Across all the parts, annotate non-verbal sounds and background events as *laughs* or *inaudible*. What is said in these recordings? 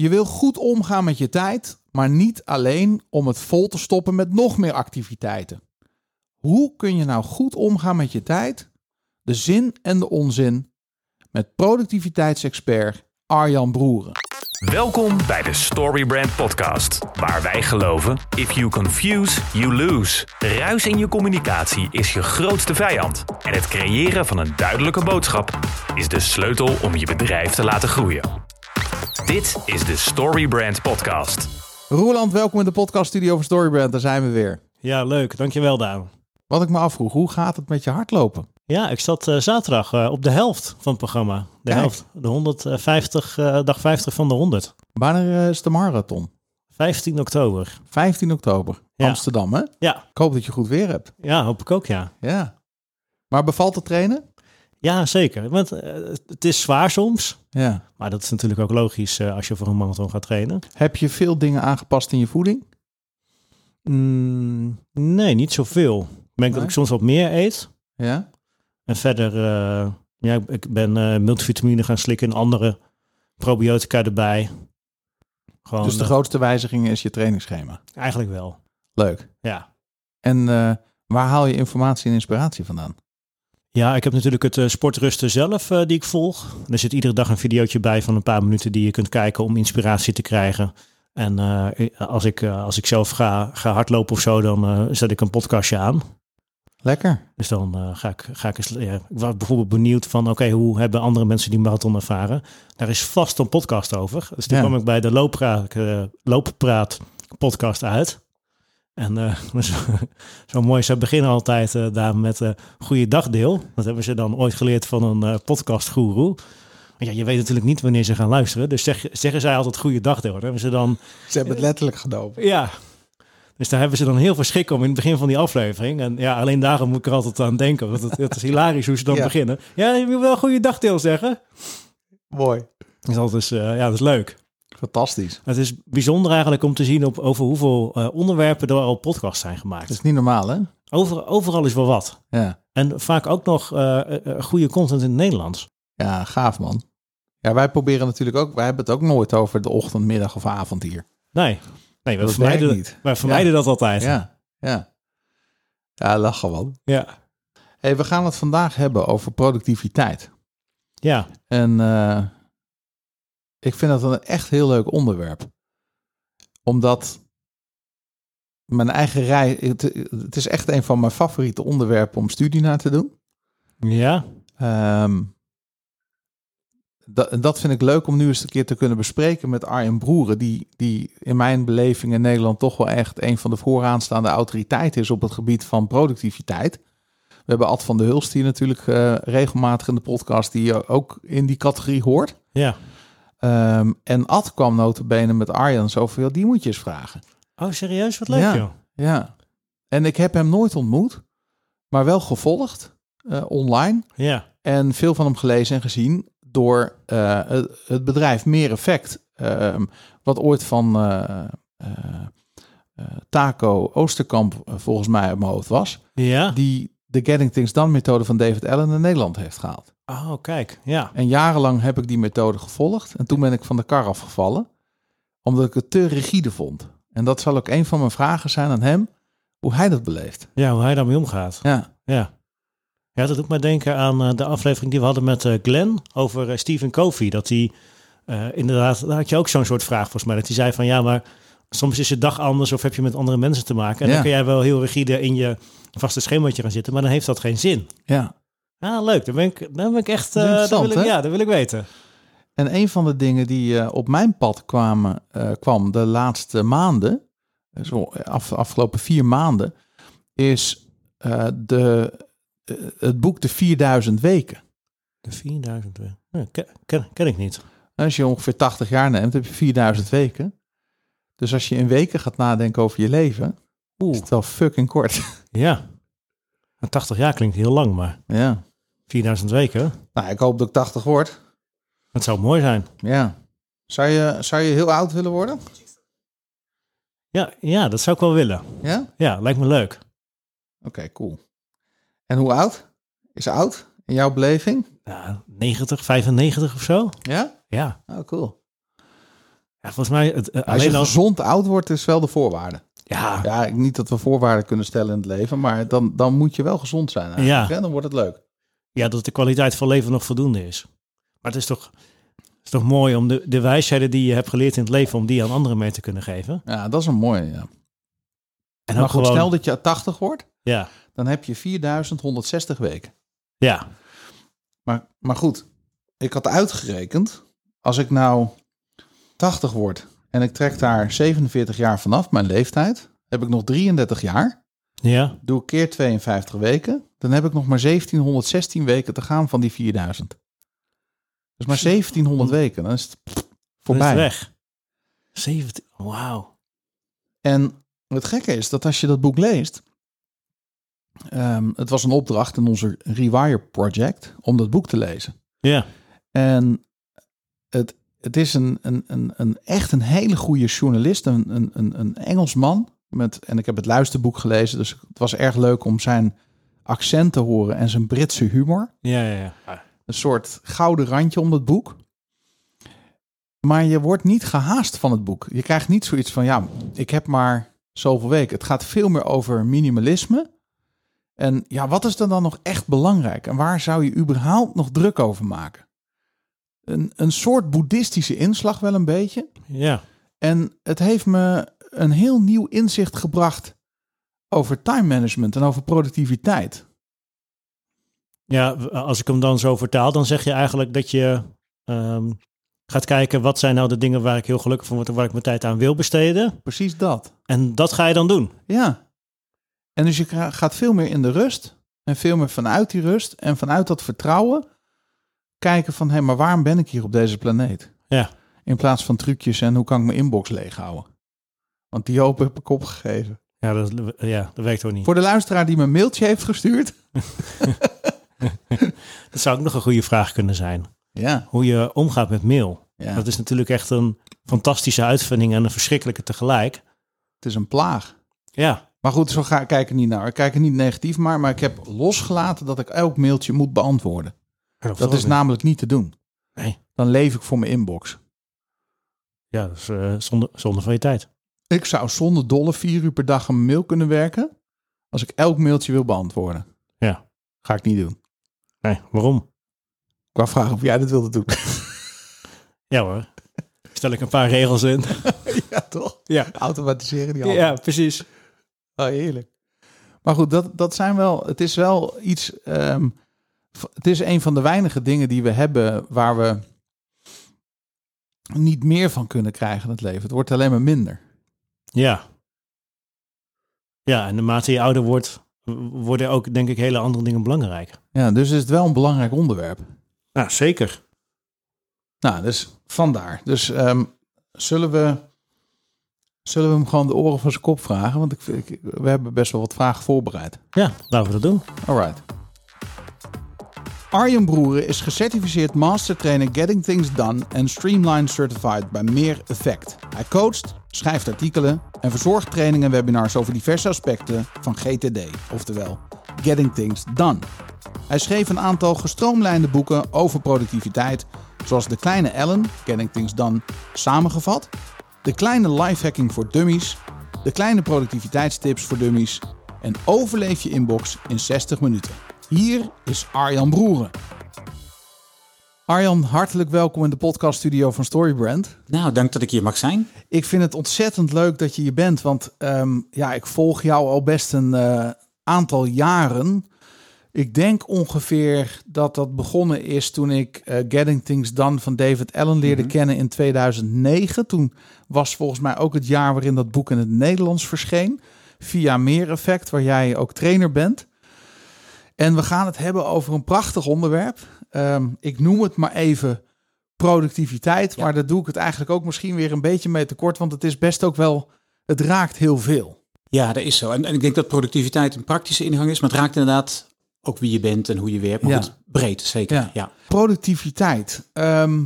Je wil goed omgaan met je tijd, maar niet alleen om het vol te stoppen met nog meer activiteiten. Hoe kun je nou goed omgaan met je tijd, de zin en de onzin, met productiviteitsexpert Arjan Broeren? Welkom bij de Storybrand Podcast, waar wij geloven: if you confuse, you lose. Ruis in je communicatie is je grootste vijand. En het creëren van een duidelijke boodschap is de sleutel om je bedrijf te laten groeien. Dit is de Storybrand Podcast. Roeland, welkom in de podcaststudio van Storybrand. Daar zijn we weer. Ja, leuk. Dankjewel, Daan. Wat ik me afvroeg, hoe gaat het met je hardlopen? Ja, ik zat eh, zaterdag eh, op de helft van het programma. De Kijk. helft. De 150, eh, dag 50 van de 100. Wanneer is de marathon? 15 oktober. 15 oktober. Ja. Amsterdam, hè? Ja, Ik hoop dat je goed weer hebt. ja, hoop ik ook, ja. Ja. Maar bevalt het trainen? Ja, zeker. Want eh, het is zwaar soms. Ja. Maar dat is natuurlijk ook logisch eh, als je voor een marathon gaat trainen. Heb je veel dingen aangepast in je voeding? Mm, nee, niet zoveel. Ik merk dat ik soms wat meer eet. Ja. En verder, eh, ja, ik- ben multivitamine gaan slikken en andere probiotica erbij. Gewoon, Dus de grootste wijziging is je trainingsschema. eigenlijk wel. Leuk. Ja. En waar haal je informatie en inspiratie vandaan? Ja, ik heb natuurlijk het eh, sportrusten zelf eh, die ik volg. Er zit iedere dag een videootje bij van een paar minuten die je kunt kijken om inspiratie te krijgen. En eh, als, ik, als ik zelf ga, ga hardlopen of zo, dan zet ik een podcastje aan. Lekker. Dus dan ga, ik, ga ik eens... Ja, ik was bijvoorbeeld benieuwd van, oké, hoe hebben andere mensen die marathon ervaren? Daar is vast een podcast over. Dus toen Ja. kwam ik bij de Looppraat, Looppraat podcast uit. En eh, *laughs* zo, mooi, ze beginnen altijd eh, daar met eh goede dagdeel. Dat hebben ze dan ooit geleerd van een eh podcastgoeroe. Maar ja, je weet natuurlijk niet wanneer ze gaan luisteren. Dus zeg, zeggen zij altijd goede dagdeel. Dan hebben ze dan Ze hebben het letterlijk genomen. ja. Dus daar hebben ze dan heel veel schik om in het begin van die aflevering. En ja, alleen daarom moet ik er altijd aan denken. Want het, het is hilarisch hoe ze dan *laughs* Ja. beginnen. Ja, je wil wel goede dagdeel zeggen. Mooi. Dus dat is, ja, dat is leuk. Fantastisch. Het is bijzonder eigenlijk om te zien op, over hoeveel eh, onderwerpen er al podcasts zijn Dat gemaakt. is niet normaal, hè? Over, overal is wel wat. Ja. En vaak ook nog eh, eh, goede content in het Nederlands. Ja, gaaf man. Ja, wij proberen natuurlijk ook, wij hebben het ook nooit over de ochtend, middag of avond hier. Nee, nee we Dat vermijden, niet. wij vermijden dat altijd. Ja, ja. Ja, lachen man. ja. Hey, we gaan het vandaag hebben over productiviteit. ja. En ik vind dat een echt heel leuk onderwerp. Omdat mijn eigen rij, het, het is echt een van mijn favoriete onderwerpen om studie naar te doen. Ja, Ehm, dat, dat vind ik leuk om nu eens een keer te kunnen bespreken met Arjen Broeren, die, die in mijn beleving in Nederland toch wel echt een van de vooraanstaande autoriteiten is op het gebied van productiviteit. We hebben Ad van de Hulst hier natuurlijk eh, regelmatig in de podcast, die je ook in die categorie hoort. ja. Ehm, en Ad kwam notabene met Arjan zo van, "Ja, die moet je eens vragen. Oh, serieus? Wat leuk, Ja. joh. Ja. En ik heb hem nooit ontmoet, maar wel gevolgd eh, online. Ja, En veel van hem gelezen en gezien door eh, het, bedrijf Meer Effect. ehm, wat ooit van eh, Taco Oosterkamp volgens mij op mijn hoofd was. ja. Die de Getting Things Done methode van David Allen naar Nederland heeft gehaald. Oh, kijk. Ja. En jarenlang heb ik die methode gevolgd. En toen ben ik van de kar afgevallen. Omdat ik het te rigide vond. En dat zal ook een van mijn vragen zijn aan hem. Hoe hij dat beleeft. Ja, hoe hij daarmee omgaat. Ja, Ja. Ja, dat doet mij denken aan eh, de aflevering die we hadden met eh, Glenn over eh, Stephen Covey. Dat hij inderdaad, daar had je ook zo'n soort vraag volgens mij. Dat hij zei van ja, maar soms is je dag anders of heb je met andere mensen te maken. En Ja. dan kun jij wel heel rigide in je vaste schemaatje gaan zitten, maar dan heeft dat geen zin. ja. Ah, leuk. Dan ben ik, dan ben ik echt, dat interessant, wil ik, ja, dat wil ik weten. En een van de dingen die eh, op mijn pad kwamen, eh, kwam de laatste maanden, zo af, afgelopen vier maanden, is de, het boek De 4000 Weken. De 4000. eh, ja, ken, ken, ken ik niet. Als je ongeveer 80 jaar neemt, heb je 4000 weken. Dus als je in weken gaat nadenken over je leven, Oeh, is het wel fucking kort. *laughs* ja. En 80 jaar klinkt heel lang, maar ja. 4000 weken, Nou, ik hoop dat ik 80 word. dat zou mooi zijn. Ja. Zou je, zou je heel oud willen worden? Ja, ja, dat zou ik wel willen. Ja? Ja, lijkt me leuk. Oké, cool. En hoe oud? Is oud in jouw beleving? Ja, 90, 95 of zo. Ja? Ja. Oh, cool. Ja, volgens mij, het, eh, Als je alleen al... gezond oud wordt, is wel de voorwaarde. Ja, Ja, niet dat we voorwaarden kunnen stellen in het leven, maar dan, dan moet je wel gezond zijn. eigenlijk, Ja. hè? Dan wordt het leuk. ja, dat de kwaliteit van leven nog voldoende is. Maar het is toch, het is toch mooi om de, de wijsheden die je hebt geleerd in het leven, om die aan anderen mee te kunnen geven. Ja, dat is een mooie. Ja. En Maar ook goed, gewoon, stel dat je 80 wordt, ja, dan heb je 4160 weken. ja, Maar, maar goed, ik had uitgerekend, als ik nou 80 word en ik trek daar 47 jaar vanaf, mijn leeftijd, heb ik nog 33 jaar. ja, Doe ik keer 52 weken, dan heb ik nog maar 1716 weken te gaan van die 4000. Dus maar 1700 weken, dan is het pff, dan is voorbij. het weg. 17, wauw. En het gekke is dat als je dat boek leest, ehm, het was een opdracht in onze Rewire Project om dat boek te lezen. Ja, En het, het is een, een, een, een echt een hele goede journalist, een, een, een, een Engelsman. Met, en ik heb het luisterboek gelezen, dus het was erg leuk om zijn accent te horen en zijn Britse humor. ja, ja. ja. Een soort gouden randje om dat boek. Maar je wordt niet gehaast van het boek. Je krijgt niet zoiets van, ja, ik heb maar zoveel weken. Het gaat veel meer over minimalisme. En ja, wat is er dan nog echt belangrijk? En waar zou je überhaupt nog druk over maken? Een, een soort boeddhistische inslag wel een beetje. ja. En het heeft me een heel nieuw inzicht gebracht over time management en over productiviteit. Ja, als ik hem dan zo vertaal, dan zeg je eigenlijk dat je ehm, gaat kijken wat zijn nou de dingen waar ik heel gelukkig van word en waar ik mijn tijd aan wil besteden. Precies dat. En dat ga je dan doen. Ja. En dus je ga- gaat veel meer in de rust en veel meer vanuit die rust en vanuit dat vertrouwen kijken van, hé, maar waarom ben ik hier op deze planeet? Ja. In plaats van trucjes en hoe kan ik mijn inbox leeghouden? Want die hoop heb ik opgegeven. Ja, dat, ja, dat werkt ook niet. Voor de luisteraar die me een mailtje heeft gestuurd. *laughs* Dat zou ook nog een goede vraag kunnen zijn. Ja. Hoe je omgaat met mail. ja. Dat is natuurlijk echt een fantastische uitvinding en een verschrikkelijke tegelijk. Het is een plaag. Ja, Maar goed, zo ga ik kijk er niet naar. Ik kijk er niet negatief maar, maar ik heb losgelaten dat ik elk mailtje moet beantwoorden. Dat is namelijk niet te doen. Nee. Dan leef ik voor mijn inbox. Ja, dat is zonde, zonde van je tijd. Ik zou zonder dolle vier uur per dag een mail kunnen werken. Als ik elk mailtje wil beantwoorden. Ja. Ga ik niet doen. Nee, waarom? Ik wou vragen of jij dat wilde doen. *laughs* Ja hoor. Stel ik een paar regels in. *laughs* ja, toch? Ja, Automatiseren die ja precies. Oh, heerlijk. Maar goed, dat, dat zijn wel. Het is wel iets. ehm, het is een van de weinige dingen die we hebben waar we niet meer van kunnen krijgen in het leven. Het wordt alleen maar minder. Ja. Ja, en naarmate je ouder wordt, worden ook denk ik hele andere dingen belangrijk. Ja, dus is het wel een belangrijk onderwerp. Ja, zeker. Nou, dus vandaar. Dus ehm, zullen we. Zullen we hem gewoon de oren van zijn kop vragen? Want ik, we hebben best wel wat vragen voorbereid. Ja, laten we dat doen. Alright. Arjen Broeren is gecertificeerd Master Trainer Getting Things Done en Streamline Certified bij Meer Effect. Hij coacht, schrijft artikelen en verzorgt trainingen en webinars over diverse aspecten van GTD, oftewel Getting Things Done. Hij schreef een aantal gestroomlijnde boeken over productiviteit, zoals De Kleine Ellen, Getting Things Done, samengevat, De Kleine Lifehacking voor Dummies, De Kleine Productiviteitstips voor Dummies en overleef je inbox in 60 minuten. Hier is Arjan Broeren. Arjan, hartelijk welkom in de podcaststudio van Storybrand. Nou, dank dat ik hier mag zijn. Ik vind het ontzettend leuk dat je hier bent, want ehm, ja, ik volg jou al best een eh, aantal jaren. Ik denk ongeveer dat dat begonnen is toen ik eh, Getting Things Done van David Allen leerde kennen in 2009. Toen was volgens mij ook het jaar waarin dat boek in het Nederlands verscheen. Via Meer Effect, waar jij ook trainer bent. En we gaan het hebben over een prachtig onderwerp. Ehm, ik noem het maar even productiviteit. Maar daar doe ik het eigenlijk ook misschien weer een beetje mee tekort. Want het is best ook wel, het raakt heel veel. Ja, dat is zo. En, en ik denk dat productiviteit een praktische ingang is, maar het raakt inderdaad ook wie je bent en hoe je werkt. Maar Ja. goed, breed, zeker. Ja. Ja. Productiviteit. Ehm,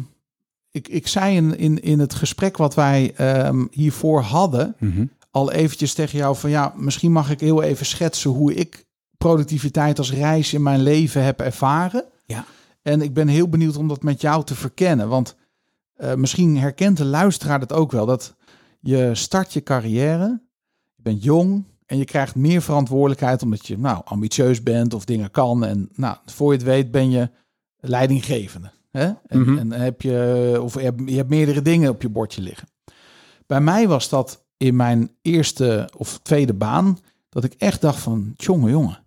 ik, ik zei in, in, in het gesprek wat wij ehm, hiervoor hadden, Mhm. al eventjes tegen jou van ja, misschien mag ik heel even schetsen hoe ik productiviteit als reis in mijn leven heb ervaren. Ja. En ik ben heel benieuwd om dat met jou te verkennen. Want eh, misschien herkent de luisteraar dat ook wel. Dat je start je carrière, je bent jong en je krijgt meer verantwoordelijkheid omdat je nou, ambitieus bent of dingen kan. En nou, voor je het weet ben je leidinggevende. Hè? En, Mhm. en heb je, of je hebt, je hebt meerdere dingen op je bordje liggen. Bij mij was dat in mijn eerste of tweede baan, dat ik echt dacht van, jongen, jongen,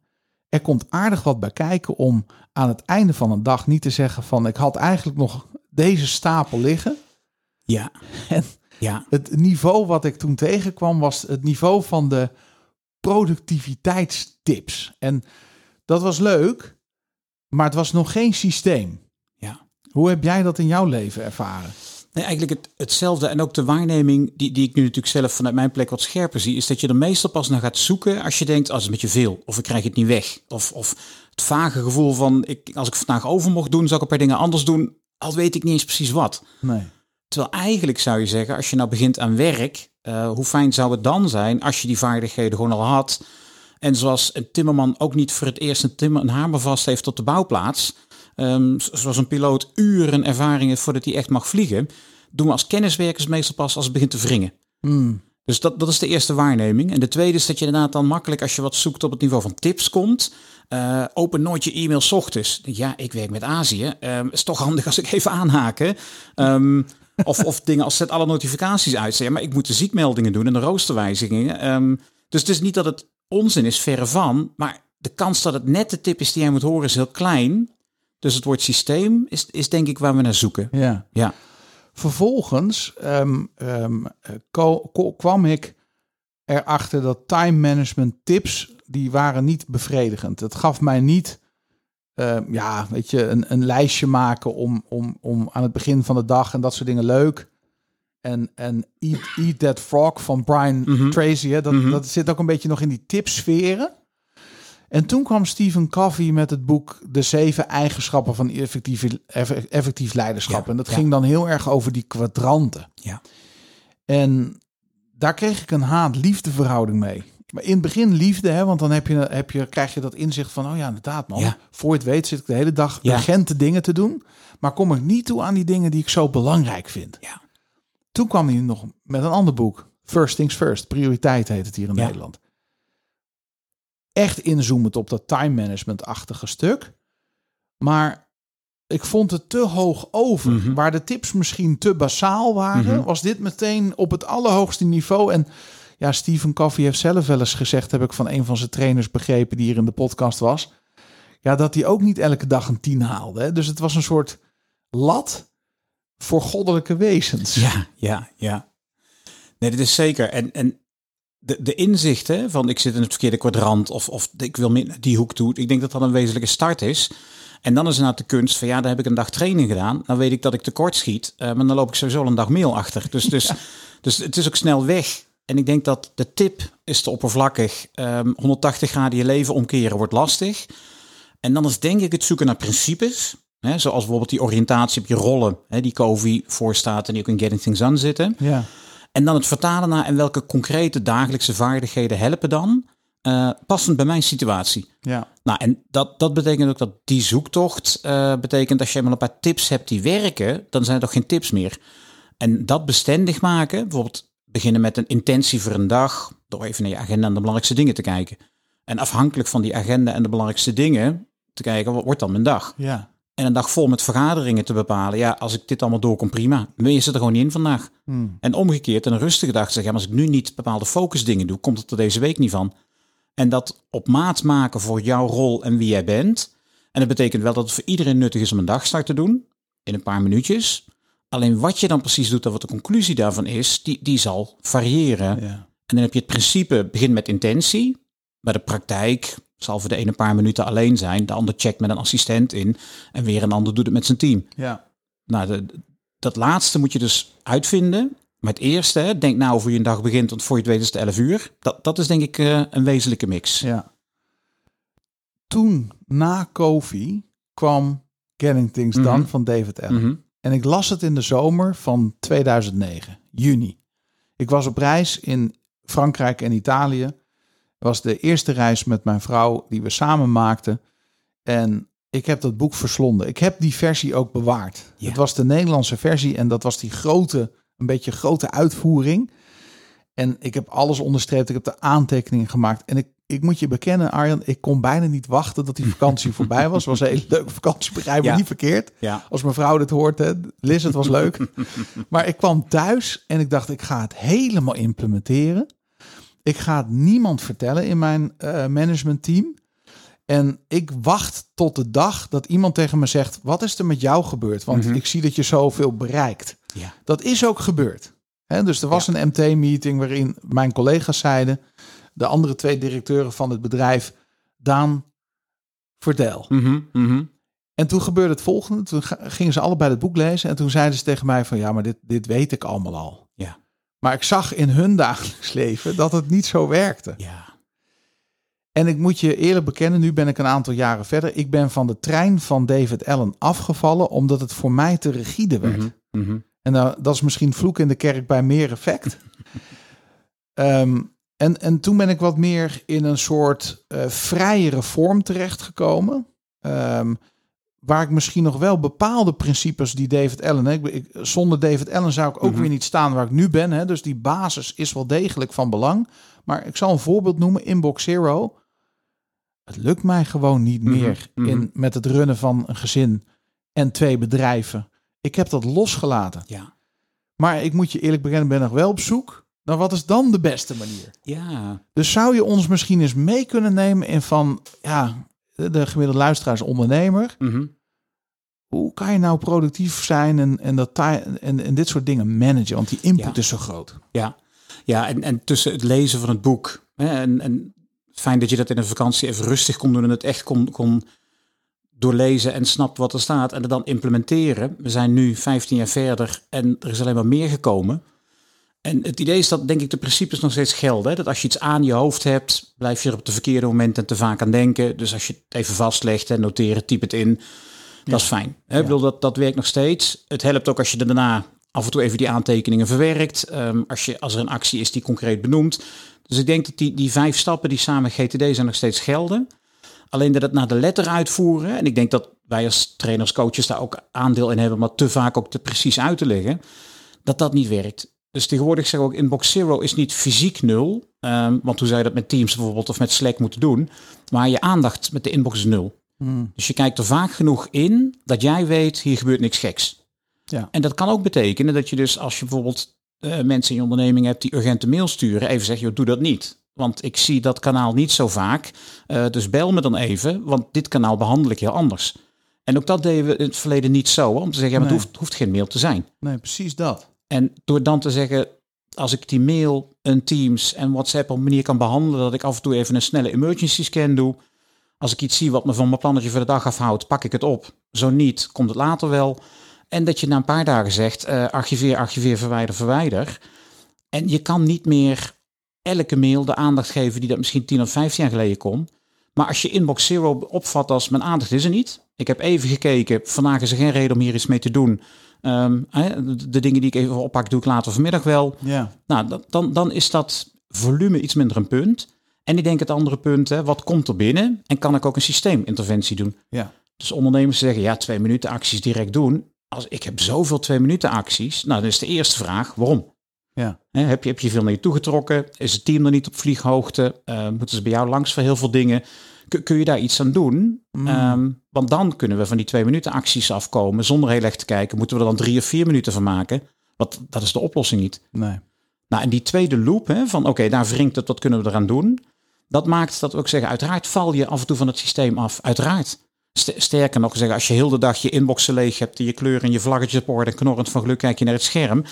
er komt aardig wat bij kijken om aan het einde van een dag niet te zeggen van, ik had eigenlijk nog deze stapel liggen. Ja. *laughs* En Ja. het niveau wat ik toen tegenkwam was het niveau van de productiviteitstips. En dat was leuk, maar het was nog geen systeem. Ja. Hoe heb jij dat in jouw leven ervaren? Nee, eigenlijk het, hetzelfde. En ook de waarneming die, die ik nu natuurlijk zelf vanuit mijn plek wat scherper zie, is dat je er meestal pas naar gaat zoeken als je denkt, als het met je veel, of ik krijg het niet weg. Of, of het vage gevoel van, ik, als ik vandaag over mocht doen, zou ik een paar dingen anders doen, al weet ik niet eens precies wat. Nee. Terwijl eigenlijk zou je zeggen, als je nou begint aan werk, eh, hoe fijn zou het dan zijn als je die vaardigheden gewoon al had. En zoals een timmerman ook niet voor het eerst een, timmer, een hamer vast heeft op de bouwplaats. Ehm, zoals een piloot uren ervaring heeft voordat hij echt mag vliegen. Doen we als kenniswerkers meestal pas als het begint te wringen. Hmm. Dus dat, dat is de eerste waarneming. En de tweede is dat je inderdaad dan makkelijk als je wat zoekt op het niveau van tips komt. eh, open nooit je e-mail 's ochtends. Ja, ik werk met Azië. Ehm is toch handig als ik even aanhaken. Ehm, of, of dingen als zet alle notificaties uit. Ja, maar ik moet de ziekmeldingen doen en de roosterwijzigingen. Ehm, dus het is niet dat het onzin is, verre van. Maar de kans dat het net de tip is die jij moet horen is heel klein. Dus het woord systeem is, is denk ik waar we naar zoeken. Ja. Ja. Vervolgens ehm, ehm, eh, kwam ik erachter dat time management tips, die waren niet bevredigend. Het gaf mij niet, ehm, ja, weet je, een, een lijstje maken om, om, om aan het begin van de dag en dat soort dingen leuk. En, en Eat, Eat That Frog van Brian Mhm. Tracy, hè, dat, Mhm. dat zit ook een beetje nog in die tipsferen. En toen kwam Stephen Covey met het boek De Zeven Eigenschappen van Effectief, Eff- effectief Leiderschap. Ja, en dat ja. ging dan heel erg over die kwadranten. Ja. En daar kreeg ik een haat-liefde verhouding mee. Maar in het begin liefde, hè, want dan heb je, heb je, krijg je dat inzicht van... oh ja, inderdaad man, Ja. voor je het weet zit ik de hele dag urgente dingen te doen. Maar kom ik niet toe aan die dingen die ik zo belangrijk vind. Ja. Toen kwam hij nog met een ander boek. First Things First. Prioriteit heet het hier in Ja. Nederland. Echt inzoomend op dat time management-achtige stuk. Maar ik vond het te hoog over. Mhm. Waar de tips misschien te basaal waren, Mhm. was dit meteen op het allerhoogste niveau. En ja, Stephen Covey heeft zelf wel eens gezegd, heb ik van een van zijn trainers begrepen die hier in de podcast was. Ja, dat hij ook niet elke dag een tien haalde. Hè? Dus het was een soort lat voor goddelijke wezens. Ja, ja, ja. Nee, dit is zeker. En, en de, de inzichten van ik zit in het verkeerde kwadrant of, of ik wil meer die hoek toe. Ik denk dat dat een wezenlijke start is. En dan is het nou de kunst van ja, daar heb ik een dag training gedaan. Dan weet ik dat ik tekort schiet. eh, maar dan loop ik sowieso een dag mail achter. Dus, dus, *laughs* dus het is ook snel weg. En ik denk dat de tip is te oppervlakkig. Ehm 180 graden je leven omkeren wordt lastig. En dan is denk ik het zoeken naar principes. Hè, zoals bijvoorbeeld die oriëntatie op je rollen. Hè, die Covey voorstaat en die ook in Getting Things Done zitten. Ja. En dan het vertalen naar en welke concrete dagelijkse vaardigheden helpen dan. eh, passend bij mijn situatie. ja. Nou, en dat, dat betekent ook dat die zoektocht eh, betekent als je eenmaal een paar tips hebt die werken, dan zijn er toch geen tips meer. En dat bestendig maken, bijvoorbeeld beginnen met een intentie voor een dag, door even naar je agenda en de belangrijkste dingen te kijken. En afhankelijk van die agenda en de belangrijkste dingen te kijken, wat wordt dan mijn dag? Ja. En een dag vol met vergaderingen te bepalen. Ja, als ik dit allemaal doorkom, prima. Maar je zit er gewoon niet in vandaag. Hmm. En omgekeerd, een rustige dag zeggen, ja, als ik nu niet bepaalde focusdingen doe, komt het er deze week niet van. En dat op maat maken voor jouw rol en wie jij bent. En dat betekent wel dat het voor iedereen nuttig is om een dagstart te doen, in een paar minuutjes. Alleen wat je dan precies doet en wat de conclusie daarvan is, die, die zal variëren. ja. En dan heb je het principe, begin met intentie. Maar de praktijk zal voor de ene een paar minuten alleen zijn. De ander checkt met een assistent in. En weer een ander doet het met zijn team. ja. Nou, de, dat laatste moet je dus uitvinden. Maar het eerste, hè, denk nou hoe je een dag begint, want voor je het weet is het 11 uur. Dat, dat is denk ik eh, een wezenlijke mix. Ja. Toen, na Kofi, kwam Getting Things Done Mhm. van David Allen. Mhm. En ik las het in de zomer van 2009, juni. Ik was op reis in Frankrijk en Italië. Was de eerste reis met mijn vrouw die we samen maakten. En ik heb dat boek verslonden. Ik heb die versie ook bewaard. Ja. Het was de Nederlandse versie en dat was die grote, een beetje grote uitvoering. En ik heb alles onderstreept. Ik heb de aantekeningen gemaakt. En ik, ik moet je bekennen, Arjan, ik kon bijna niet wachten dat die vakantie *laughs* voorbij was. Het was een hele leuke vakantie, begrijp me Ja. niet verkeerd. Ja. Als mevrouw dit hoort, hè. Liz, het was leuk. *laughs* maar ik kwam thuis en ik dacht, ik ga het helemaal implementeren. Ik ga het niemand vertellen in mijn eh, managementteam. En ik wacht tot de dag dat iemand tegen me zegt: Wat is er met jou gebeurd? Want Mhm. ik zie dat je zoveel bereikt. Ja. Dat is ook gebeurd. Dus er was een MT-meeting waarin mijn collega's zeiden: De andere twee directeuren van het bedrijf, Daan, vertel. Mhm, mhm. En toen gebeurde het volgende. Toen gingen ze allebei het boek lezen. En toen zeiden ze tegen mij: van ja, maar dit, dit weet ik allemaal al. Maar ik zag in hun dagelijks leven dat het niet zo werkte. Ja. En ik moet je eerlijk bekennen, nu ben ik een aantal jaren verder. Ik ben van de trein van David Allen afgevallen omdat het voor mij te rigide werd. Mhm, mhm. En nou, dat is misschien vloek in de kerk bij meer effect. *laughs* Ehm, en, en toen ben ik wat meer in een soort eh vrijere vorm terechtgekomen. Ehm, waar ik misschien nog wel bepaalde principes die David Allen... Hè, ik, zonder David Allen zou ik ook Mhm. weer niet staan waar ik nu ben. Hè, dus die basis is wel degelijk van belang. Maar ik zal een voorbeeld noemen. Inbox Zero. Het lukt mij gewoon niet Mhm, meer mhm. in, met het runnen van een gezin en twee bedrijven. Ik heb dat losgelaten. Ja. Maar ik moet je eerlijk bekennen, ben nog wel op zoek. Nou, wat is dan de beste manier? Ja. Dus zou je ons misschien eens mee kunnen nemen in van, ja, de de gemiddelde luisteraar is ondernemer. Hoe kan je nou productief zijn en, en, dat, en, en dit soort dingen managen? Want die input Ja. is zo groot. Ja, ja en, en tussen het lezen van het boek hè, en, en fijn dat je dat in een vakantie even rustig kon doen en het echt kon, kon doorlezen en snapt wat er staat en het dan implementeren. We zijn nu 15 jaar verder en er is alleen maar meer gekomen. En het idee is dat denk ik de principes nog steeds gelden. Hè? Dat als je iets aan je hoofd hebt, blijf je er op de verkeerde momenten te vaak aan denken. Dus als je het even vastlegt en noteren, typ het in. Dat is fijn. Hè? Ik bedoel, dat, dat werkt nog steeds. Het helpt ook als je er daarna af en toe even die aantekeningen verwerkt. Ehm, als, je, als er een actie is die concreet benoemt. Dus ik denk dat die, die vijf stappen die samen GTD zijn nog steeds gelden. Alleen dat het naar de letter uitvoeren. En ik denk dat wij als trainers, coaches daar ook aandeel in hebben. Maar te vaak ook te precies uit te leggen. Dat dat niet werkt. Dus tegenwoordig zeg ik ook inbox zero is niet fysiek nul. Ehm, want hoe zou je dat met Teams bijvoorbeeld of met Slack moeten doen. Maar je aandacht met de inbox is nul. Dus je kijkt er vaak genoeg in dat jij weet, hier gebeurt niks geks. Ja. En dat kan ook betekenen dat je dus als je bijvoorbeeld eh, mensen in je onderneming hebt die urgente mail sturen, even zegt, joh, doe dat niet. Want ik zie dat kanaal niet zo vaak. Eh, dus bel me dan even, want dit kanaal behandel ik heel anders. En ook dat deden we in het verleden niet zo, om te zeggen, ja, maar Nee. het hoeft, hoeft geen mail te zijn. Nee, precies dat. En door dan te zeggen, als ik die mail, een Teams en WhatsApp op een manier kan behandelen, dat ik af en toe even een snelle emergency scan doe. Als ik iets zie wat me van mijn plannetje voor de dag afhoudt, pak ik het op. Zo niet, komt het later wel. En dat je na een paar dagen zegt, eh, archiveer, archiveer, verwijder, verwijder. En je kan niet meer elke mail de aandacht geven die dat misschien 10 of 15 jaar geleden kon. Maar als je inbox zero opvat als mijn aandacht is er niet. Ik heb even gekeken, vandaag is er geen reden om hier iets mee te doen. Ehm, de, dingen die ik even oppak, doe ik later vanmiddag wel. Ja. Nou, dan, dan is dat volume iets minder een punt. En ik denk het andere punt, hè, wat komt er binnen? En kan ik ook een systeeminterventie doen? Ja. Dus ondernemers zeggen, ja, twee minuten acties direct doen. Als ik heb zoveel twee minuten acties, nou, dan is de eerste vraag, waarom? Ja. Heb, je, heb je veel naar je toegetrokken? Is het team er niet op vlieghoogte? Eh, moeten ze bij jou langs voor heel veel dingen? Kun, kun je daar iets aan doen? Mm. Ehm, want dan kunnen we van die twee minuten acties afkomen zonder heel erg te kijken. Moeten we er dan drie of vier minuten van maken? Want dat is de oplossing niet. Nee. Nou, en die tweede loop, hè, van oké, daar wringt het, wat kunnen we eraan doen? Dat maakt dat we ook zeggen, uiteraard val je af en toe van het systeem af. Uiteraard. St- Sterker nog zeggen, als je heel de dag je inboxen leeg hebt, je kleuren en je vlaggetjes op orde en knorrend van geluk kijk je naar het scherm.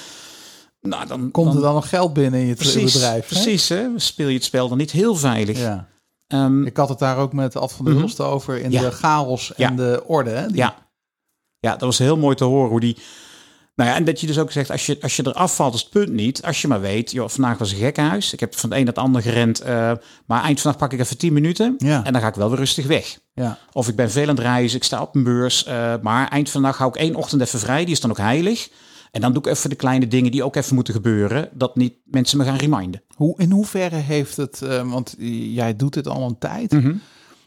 Nou, dan Komt dan, er dan nog geld binnen in je precies, bedrijf? hè? Precies, hè? speel je het spel dan niet heel veilig. Ja. Ehm, Ik had het daar ook met Ad van der Mhm. Hulst over in Ja. de chaos en Ja. de orde. Hè? Die- Ja. ja, dat was heel mooi te horen hoe die. Nou ja, en dat je dus ook zegt, als je, als je er afvalt, is het punt niet. Als je maar weet, joh, vandaag was een gekkenhuis. Ik heb van het een naar het ander gerend. eh, maar eind vandaag pak ik even 10 minuten. Ja. En dan ga ik wel weer rustig weg. Ja. Of ik ben veel aan het reizen, ik sta op een beurs. eh, maar eind van de dag hou ik één ochtend even vrij. Die is dan ook heilig. En dan doe ik even de kleine dingen die ook even moeten gebeuren. Dat niet mensen me gaan reminden. Hoe, in hoeverre heeft het, eh, want jij doet dit al een tijd. Mhm.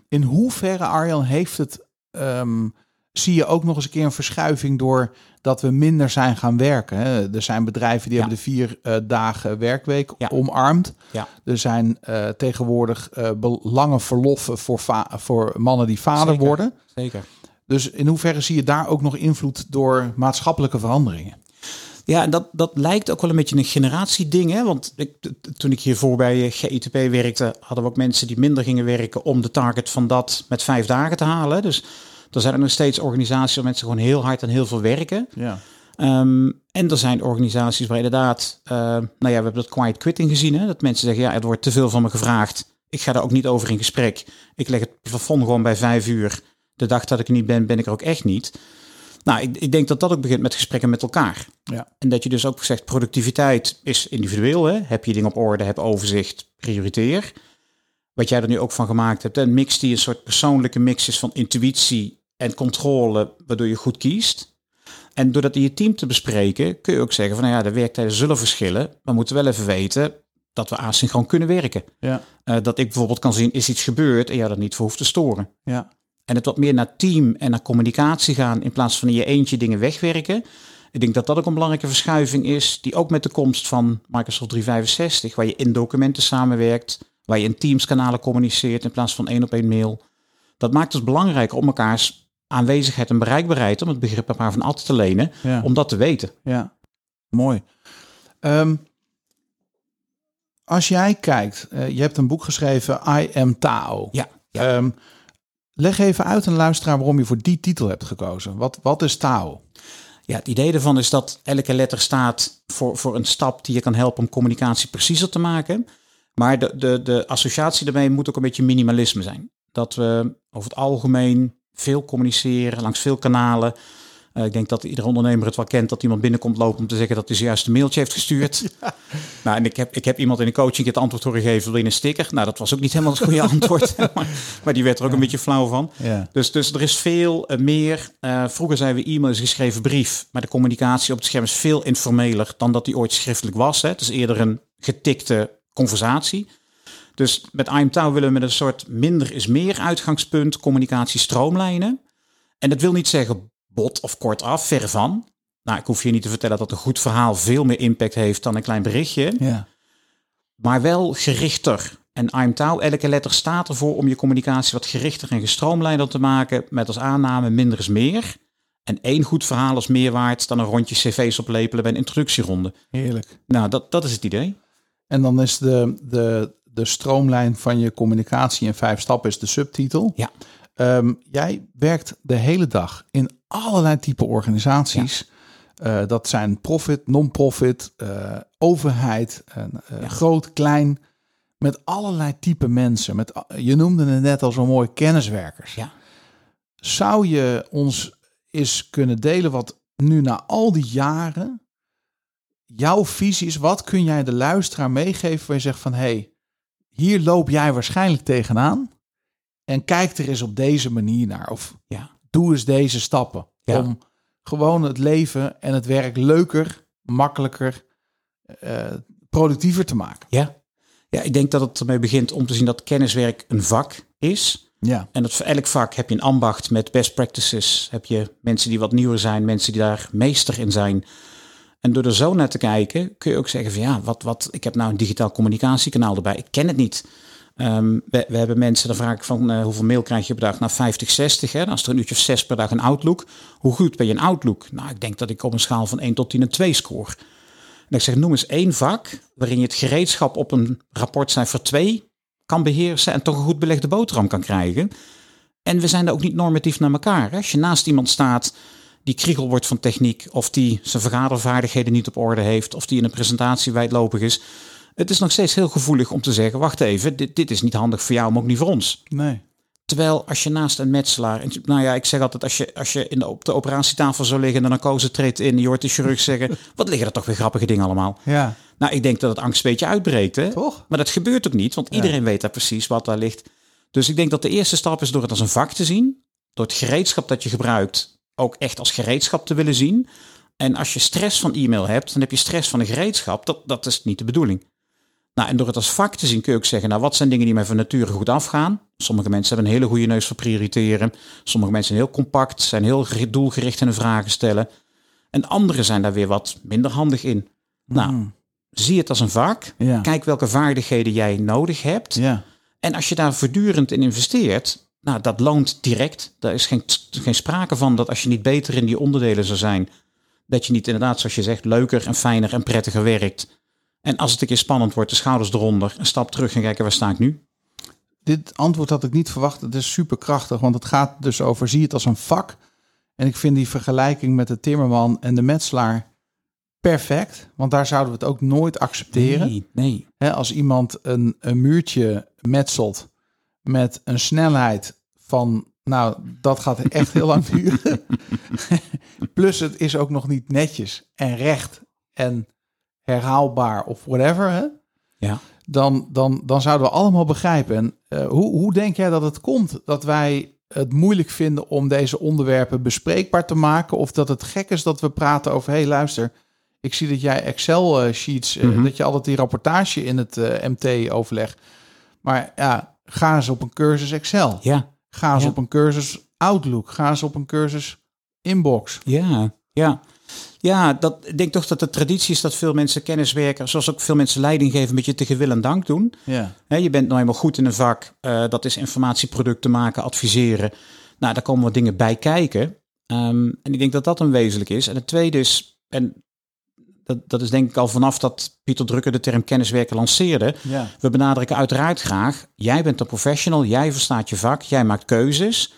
In hoeverre, Arjan, heeft het ehm, zie je ook nog eens een keer een verschuiving door dat we minder zijn gaan werken. Hè. Er zijn bedrijven die Ja. hebben de vier eh, dagen werkweek Ja. omarmd. Ja. Er zijn eh, tegenwoordig eh, lange verloffen voor, voor mannen die vader Zeker. worden. Zeker. Dus in hoeverre zie je daar ook nog invloed door maatschappelijke veranderingen? Ja, en dat, dat lijkt ook wel een beetje een generatieding. Hè? Want ik, toen ik hiervoor bij GITP werkte, hadden we ook mensen die minder gingen werken om de target van dat met vijf dagen te halen. Dus er zijn er nog steeds organisaties waar mensen gewoon heel hard en heel veel werken. Ja. Ehm, en er zijn organisaties waar inderdaad, eh, nou ja, we hebben dat quiet quitting gezien. Hè? Dat mensen zeggen, ja, het wordt te veel van me gevraagd. Ik ga daar ook niet over in gesprek. Ik leg het plafond gewoon bij vijf uur. De dag dat ik er niet ben, ben ik er ook echt niet. Nou, ik, ik denk dat dat ook begint met gesprekken met elkaar. Ja. En dat je dus ook zegt, productiviteit is individueel. Hè? Heb je dingen op orde, heb overzicht, prioriteer. Wat jij er nu ook van gemaakt hebt, een mix die een soort persoonlijke mix is van intuïtie en controle, waardoor je goed kiest. En door dat in je team te bespreken, kun je ook zeggen van nou ja, de werktijden zullen verschillen. Maar we moeten wel even weten dat we asynchroon kunnen werken. Ja. Eh, dat ik bijvoorbeeld kan zien, is iets gebeurd en jou er niet voor hoeft te storen. Ja. En het wat meer naar team en naar communicatie gaan in plaats van in je eentje dingen wegwerken. Ik denk dat dat ook een belangrijke verschuiving is, die ook met de komst van Microsoft 365, waar je in documenten samenwerkt, waar je in Teams-kanalen communiceert in plaats van één op één mail. Dat maakt het belangrijker om elkaars aanwezigheid en bereikbaarheid, om het begrip een paar van altijd te lenen, Ja. om dat te weten. Ja, mooi. Ehm, als jij kijkt, eh, je hebt een boek geschreven, I Am Tao. Ja, ja. Ehm, leg even uit aan de luisteraar waarom je voor die titel hebt gekozen. Wat, wat is Tao? Ja, het idee ervan is dat elke letter staat voor, voor een stap die je kan helpen om communicatie preciezer te maken. Maar de, de, de associatie daarmee moet ook een beetje minimalisme zijn. Dat we over het algemeen veel communiceren langs veel kanalen. Eh, ik denk dat iedere ondernemer het wel kent dat iemand binnenkomt lopen om te zeggen dat hij zojuist een mailtje heeft gestuurd. *laughs* Nou, en ik heb, ik heb iemand in een coaching het antwoord horen geven, je een sticker? Nou, dat was ook niet helemaal het goede *laughs* antwoord. maar, *laughs* maar die werd er ook een beetje flauw van. Ja. Dus, dus er is veel eh, meer. eh, vroeger zeiden we e-mail is een geschreven brief. Maar de communicatie op het scherm is veel informeler dan dat die ooit schriftelijk was. Hè. Het is eerder een getikte conversatie. Dus met IMTOW willen we met een soort minder is meer uitgangspunt communicatie stroomlijnen. En dat wil niet zeggen bot of kortaf, ver van. Nou, ik hoef je niet te vertellen dat een goed verhaal veel meer impact heeft dan een klein berichtje Ja. maar wel gerichter. En IMTOW, elke letter staat ervoor om je communicatie wat gerichter en gestroomlijnder te maken. Met als aanname minder is meer. En één goed verhaal is meer waard dan een rondje cv's oplepelen bij een introductieronde. Heerlijk. Nou, dat, dat is het idee. En dan is de, de, de stroomlijn van je communicatie in vijf stappen is de subtitel. Ja. Ehm, jij werkt de hele dag in allerlei type organisaties. Eh, dat zijn profit, non-profit, eh, overheid, en, eh, groot, klein. Met allerlei type mensen. Met, je noemde het net al zo mooi kenniswerkers. Ja. Zou je ons eens kunnen delen wat nu na al die jaren jouw visie is? Wat kun jij de luisteraar meegeven waar je zegt van... hé, hey, hier loop jij waarschijnlijk tegenaan. En kijk er eens op deze manier naar. Of Ja. doe eens deze stappen. Ja. Om gewoon het leven en het werk leuker, makkelijker, eh, productiever te maken. Ja. ja, ik denk dat het ermee begint om te zien dat kenniswerk een vak is. Ja, En dat voor elk vak heb je een ambacht met best practices. Heb je mensen die wat nieuwer zijn, mensen die daar meester in zijn. En door er zo naar te kijken, kun je ook zeggen van ja, wat, wat, ik heb nou een digitaal communicatiekanaal erbij. Ik ken het niet. Ehm, we, we hebben mensen, dan vraag ik van eh, hoeveel mail krijg je per dag? Nou, 50, 60. Hè? Dan is er een uurtje of zes per dag een Outlook. Hoe goed ben je een Outlook? Nou, ik denk dat ik op een schaal van 1 tot 10 een 2 score. En ik zeg, noem eens één vak waarin je het gereedschap op een rapportcijfer 2 kan beheersen en toch een goed belegde boterham kan krijgen. En we zijn daar ook niet normatief naar elkaar. Hè? Als je naast iemand staat die kriegel wordt van techniek, of die zijn vergadervaardigheden niet op orde heeft, of die in een presentatie wijdlopig is. Het is nog steeds heel gevoelig om te zeggen, wacht even, dit, dit is niet handig voor jou, maar ook niet voor ons. nee. Terwijl als je naast een metselaar, en nou ja, ik zeg altijd, als je, als je in de, op de operatietafel zou liggen en de narcose treedt in, je hoort de chirurg zeggen, *laughs* wat liggen er toch weer grappige dingen allemaal. Ja, Nou, ik denk dat het angst een beetje uitbreekt. Hè? toch? Maar dat gebeurt ook niet, want iedereen weet daar precies wat daar ligt. Dus ik denk dat de eerste stap is door het als een vak te zien. Door het gereedschap dat je gebruikt ook echt als gereedschap te willen zien. En als je stress van e-mail hebt, dan heb je stress van een gereedschap. Dat, dat is niet de bedoeling. Nou, en door het als vak te zien kun je ook zeggen, nou, wat zijn dingen die mij van nature goed afgaan? Sommige mensen hebben een hele goede neus voor prioriteren. Sommige mensen zijn heel compact, zijn heel geri- doelgericht in hun vragen stellen. En anderen zijn daar weer wat minder handig in. Nou, Mm. zie het als een vak. Ja. Kijk welke vaardigheden jij nodig hebt. Ja. En als je daar voortdurend in investeert, nou, dat loont direct. Daar is geen, geen sprake van dat als je niet beter in die onderdelen zou zijn, dat je niet inderdaad, zoals je zegt, leuker en fijner en prettiger werkt. En als het een keer spannend wordt, de schouders eronder, een stap terug en kijken waar sta ik nu. Dit antwoord had ik niet verwacht. Het is super krachtig, want het gaat dus over zie het als een vak. En ik vind die vergelijking met de timmerman en de metselaar perfect. Want daar zouden we het ook nooit accepteren. Nee, nee. Als iemand een, een muurtje metselt met een snelheid van, nou, dat gaat echt heel lang duren. *laughs* Plus het is ook nog niet netjes en recht en herhaalbaar of whatever. Hè? Ja. Dan, dan, dan zouden we allemaal begrijpen. En, eh, hoe, hoe denk jij dat het komt dat wij het moeilijk vinden om deze onderwerpen bespreekbaar te maken? Of dat het gek is dat we praten over, hé hey, luister, ik zie dat jij Excel-sheets, eh, Mhm. dat je altijd die rapportage in het eh, MT overlegt. Maar ja, ga eens op een cursus Excel. Ja, Ga eens Ja. op een cursus Outlook. Ga eens op een cursus Inbox. ja, ja. Ja, dat, ik denk toch dat de traditie is dat veel mensen kenniswerken, zoals ook veel mensen leiding geven, een beetje en dank doen. Ja. Je bent nou eenmaal goed in een vak. eh, dat is informatieproducten maken, adviseren. Nou, daar komen wat dingen bij kijken. Ehm, en ik denk dat dat een wezenlijk is. En het tweede is, en dat, dat is denk ik al vanaf dat Pieter Drucker de term kenniswerken lanceerde. Ja. We benadrukken uiteraard graag, jij bent een professional, jij verstaat je vak, jij maakt keuzes.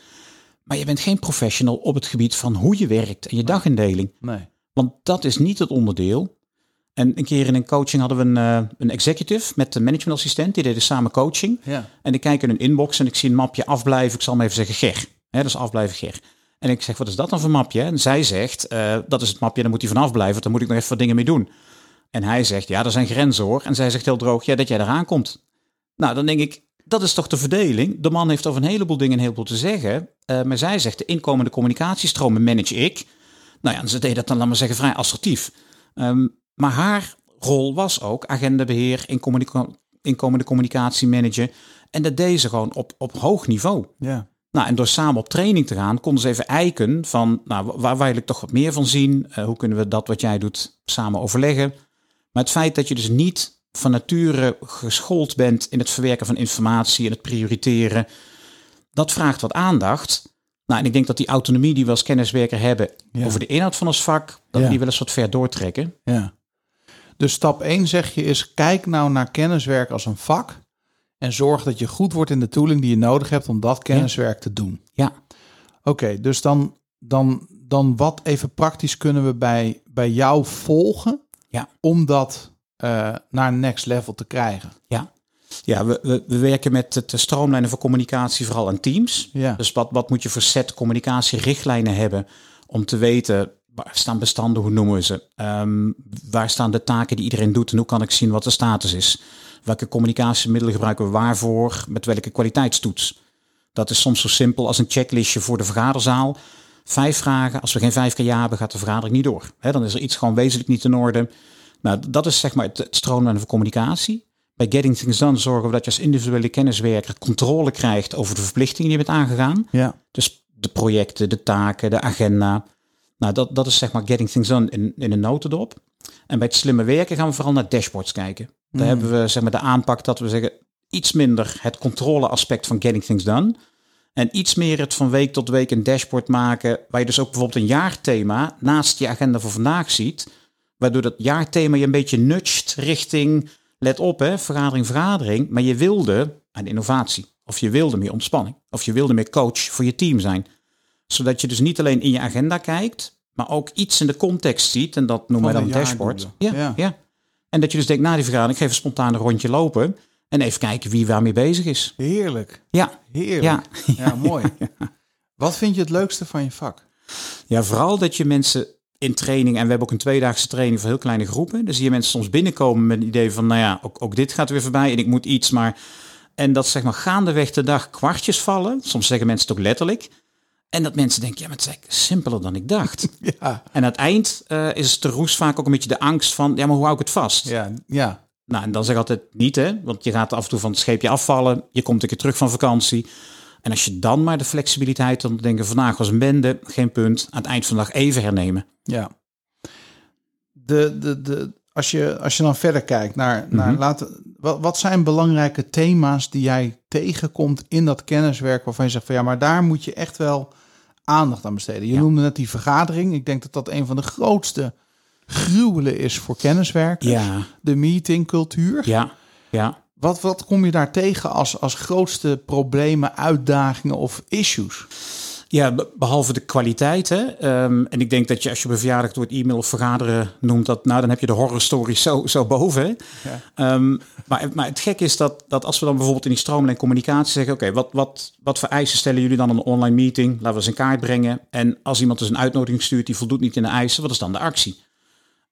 Maar je bent geen professional op het gebied van hoe je werkt en je dagindeling. Nee. Want dat is niet het onderdeel. En een keer in een coaching hadden we een, eh, een executive met de managementassistent. Die deden samen coaching. Ja. En ik kijk in een inbox en ik zie een mapje afblijven. Ik zal maar even zeggen Ger. Dat is afblijven Ger. En ik zeg, wat is dat dan voor mapje? En zij zegt, eh, dat is het mapje, daar moet hij vanaf blijven. Dan moet ik nog even wat dingen mee doen. En hij zegt, ja, er zijn grenzen hoor. En zij zegt heel droog, ja, dat jij eraan komt. Nou, dan denk ik, dat is toch de verdeling. De man heeft over een heleboel dingen een heleboel te zeggen. Eh, maar zij zegt, de inkomende communicatiestromen manage ik. Nou ja, ze deed dat dan, laat maar zeggen, vrij assertief. Ehm, maar haar rol was ook agendabeheer, inkomende, inkomende communicatie managen. En dat deed ze gewoon op, op hoog niveau. Ja. Nou, en door samen op training te gaan, konden ze even eiken van, nou, waar, wil ik toch wat meer van zien? Eh, hoe kunnen we dat wat jij doet samen overleggen? Maar het feit dat je dus niet van nature geschoold bent in het verwerken van informatie en het prioriteren, dat vraagt wat aandacht. Nou, en ik denk dat die autonomie die we als kenniswerker hebben Ja. over de inhoud van ons vak, dat Ja. we die wel eens wat ver doortrekken. Ja. Dus stap 1 zeg je is kijk nou naar kenniswerk als een vak en zorg dat je goed wordt in de tooling die je nodig hebt om dat kenniswerk te doen. Ja. Oké, dus dan, dan, dan wat even praktisch kunnen we bij, bij jou volgen Ja. om dat eh, naar next level te krijgen? Ja, ja we, we, we werken met het stroomlijnen voor communicatie vooral aan teams. Ja. Dus wat, wat moet je voor set communicatierichtlijnen hebben om te weten waar staan bestanden, hoe noemen we ze? Ehm, waar staan de taken die iedereen doet en hoe kan ik zien wat de status is? Welke communicatiemiddelen gebruiken we waarvoor? Met welke kwaliteitstoets? Dat is soms zo simpel als een checklistje voor de vergaderzaal. Vijf vragen. Als we geen vijf keer ja hebben, gaat de vergadering niet door. Dan is er iets gewoon wezenlijk niet in orde. Nou, dat is zeg maar het, het stroomlijnen voor communicatie. Bij Getting Things Done zorgen we dat je als individuele kenniswerker controle krijgt over de verplichtingen die je bent aangegaan. Ja. Dus de projecten, de taken, de agenda. Nou, dat, dat is zeg maar Getting Things Done in, in een notendop. En bij het slimme werken gaan we vooral naar dashboards kijken. Daar hebben we zeg maar de aanpak dat we zeggen iets minder het controleaspect van Getting Things Done. En iets meer het van week tot week een dashboard maken. Waar je dus ook bijvoorbeeld een jaarthema naast je agenda voor vandaag ziet. Waardoor dat jaarthema je een beetje nudgt richting, let op hè, vergadering, vergadering. Maar je wilde aan innovatie. Of je wilde meer ontspanning. Of je wilde meer coach voor je team zijn. Zodat je dus niet alleen in je agenda kijkt, maar ook iets in de context ziet. En dat noemen wij de dan dashboard. Ja, Ja. ja. En dat je dus denkt, na die vergadering, ik geef een spontaan een rondje lopen. En even kijken wie waarmee bezig is. Heerlijk. Ja, Heerlijk. Ja. ja mooi. *laughs* Wat vind je het leukste van je vak? Ja, vooral dat je mensen in training, en we hebben ook een tweedaagse training voor heel kleine groepen. Dan zie je mensen soms binnenkomen met het idee van, nou ja, ook, ook dit gaat weer voorbij en ik moet iets, maar... En dat zeg maar gaandeweg de dag kwartjes vallen. Soms zeggen mensen het ook letterlijk. En dat mensen denken, ja, maar het is eigenlijk simpeler dan ik dacht. *laughs* Ja. en aan het eind eh, is de roes vaak ook een beetje de angst van, ja, maar hoe hou ik het vast? Ja, ja. Nou, en dan zeg ik altijd niet, hè, want je gaat af en toe van het scheepje afvallen. Je komt een keer terug van vakantie. En als je dan maar de flexibiliteit, dan denken vandaag was een bende, geen punt. Aan het eind van de dag even hernemen. Ja. De, de, de, als, je, als je dan verder kijkt naar, naar Mhm. laten, wat, wat zijn belangrijke thema's die jij tegenkomt in dat kenniswerk waarvan je zegt van ja, maar daar moet je echt wel aandacht aan besteden. Je Ja. noemde net die vergadering. Ik denk dat dat een van de grootste gruwelen is voor kenniswerkers. Ja, De meetingcultuur. ja, ja. Wat, wat kom je daar tegen als, als grootste problemen, uitdagingen of issues? Ja, be- behalve de kwaliteit. Hè? Ehm, en ik denk dat je als je op een verjaardag door het e-mail of vergaderen noemt, dat, nou, dan heb je de horror stories zo, zo boven. Ja. Ehm, maar, maar het gek is dat, dat als we dan bijvoorbeeld in die stroomlijn communicatie zeggen, oké, wat, wat, wat voor eisen stellen jullie dan aan een online meeting? Laten we eens in kaart brengen. En als iemand dus een uitnodiging stuurt die voldoet niet in de eisen, wat is dan de actie?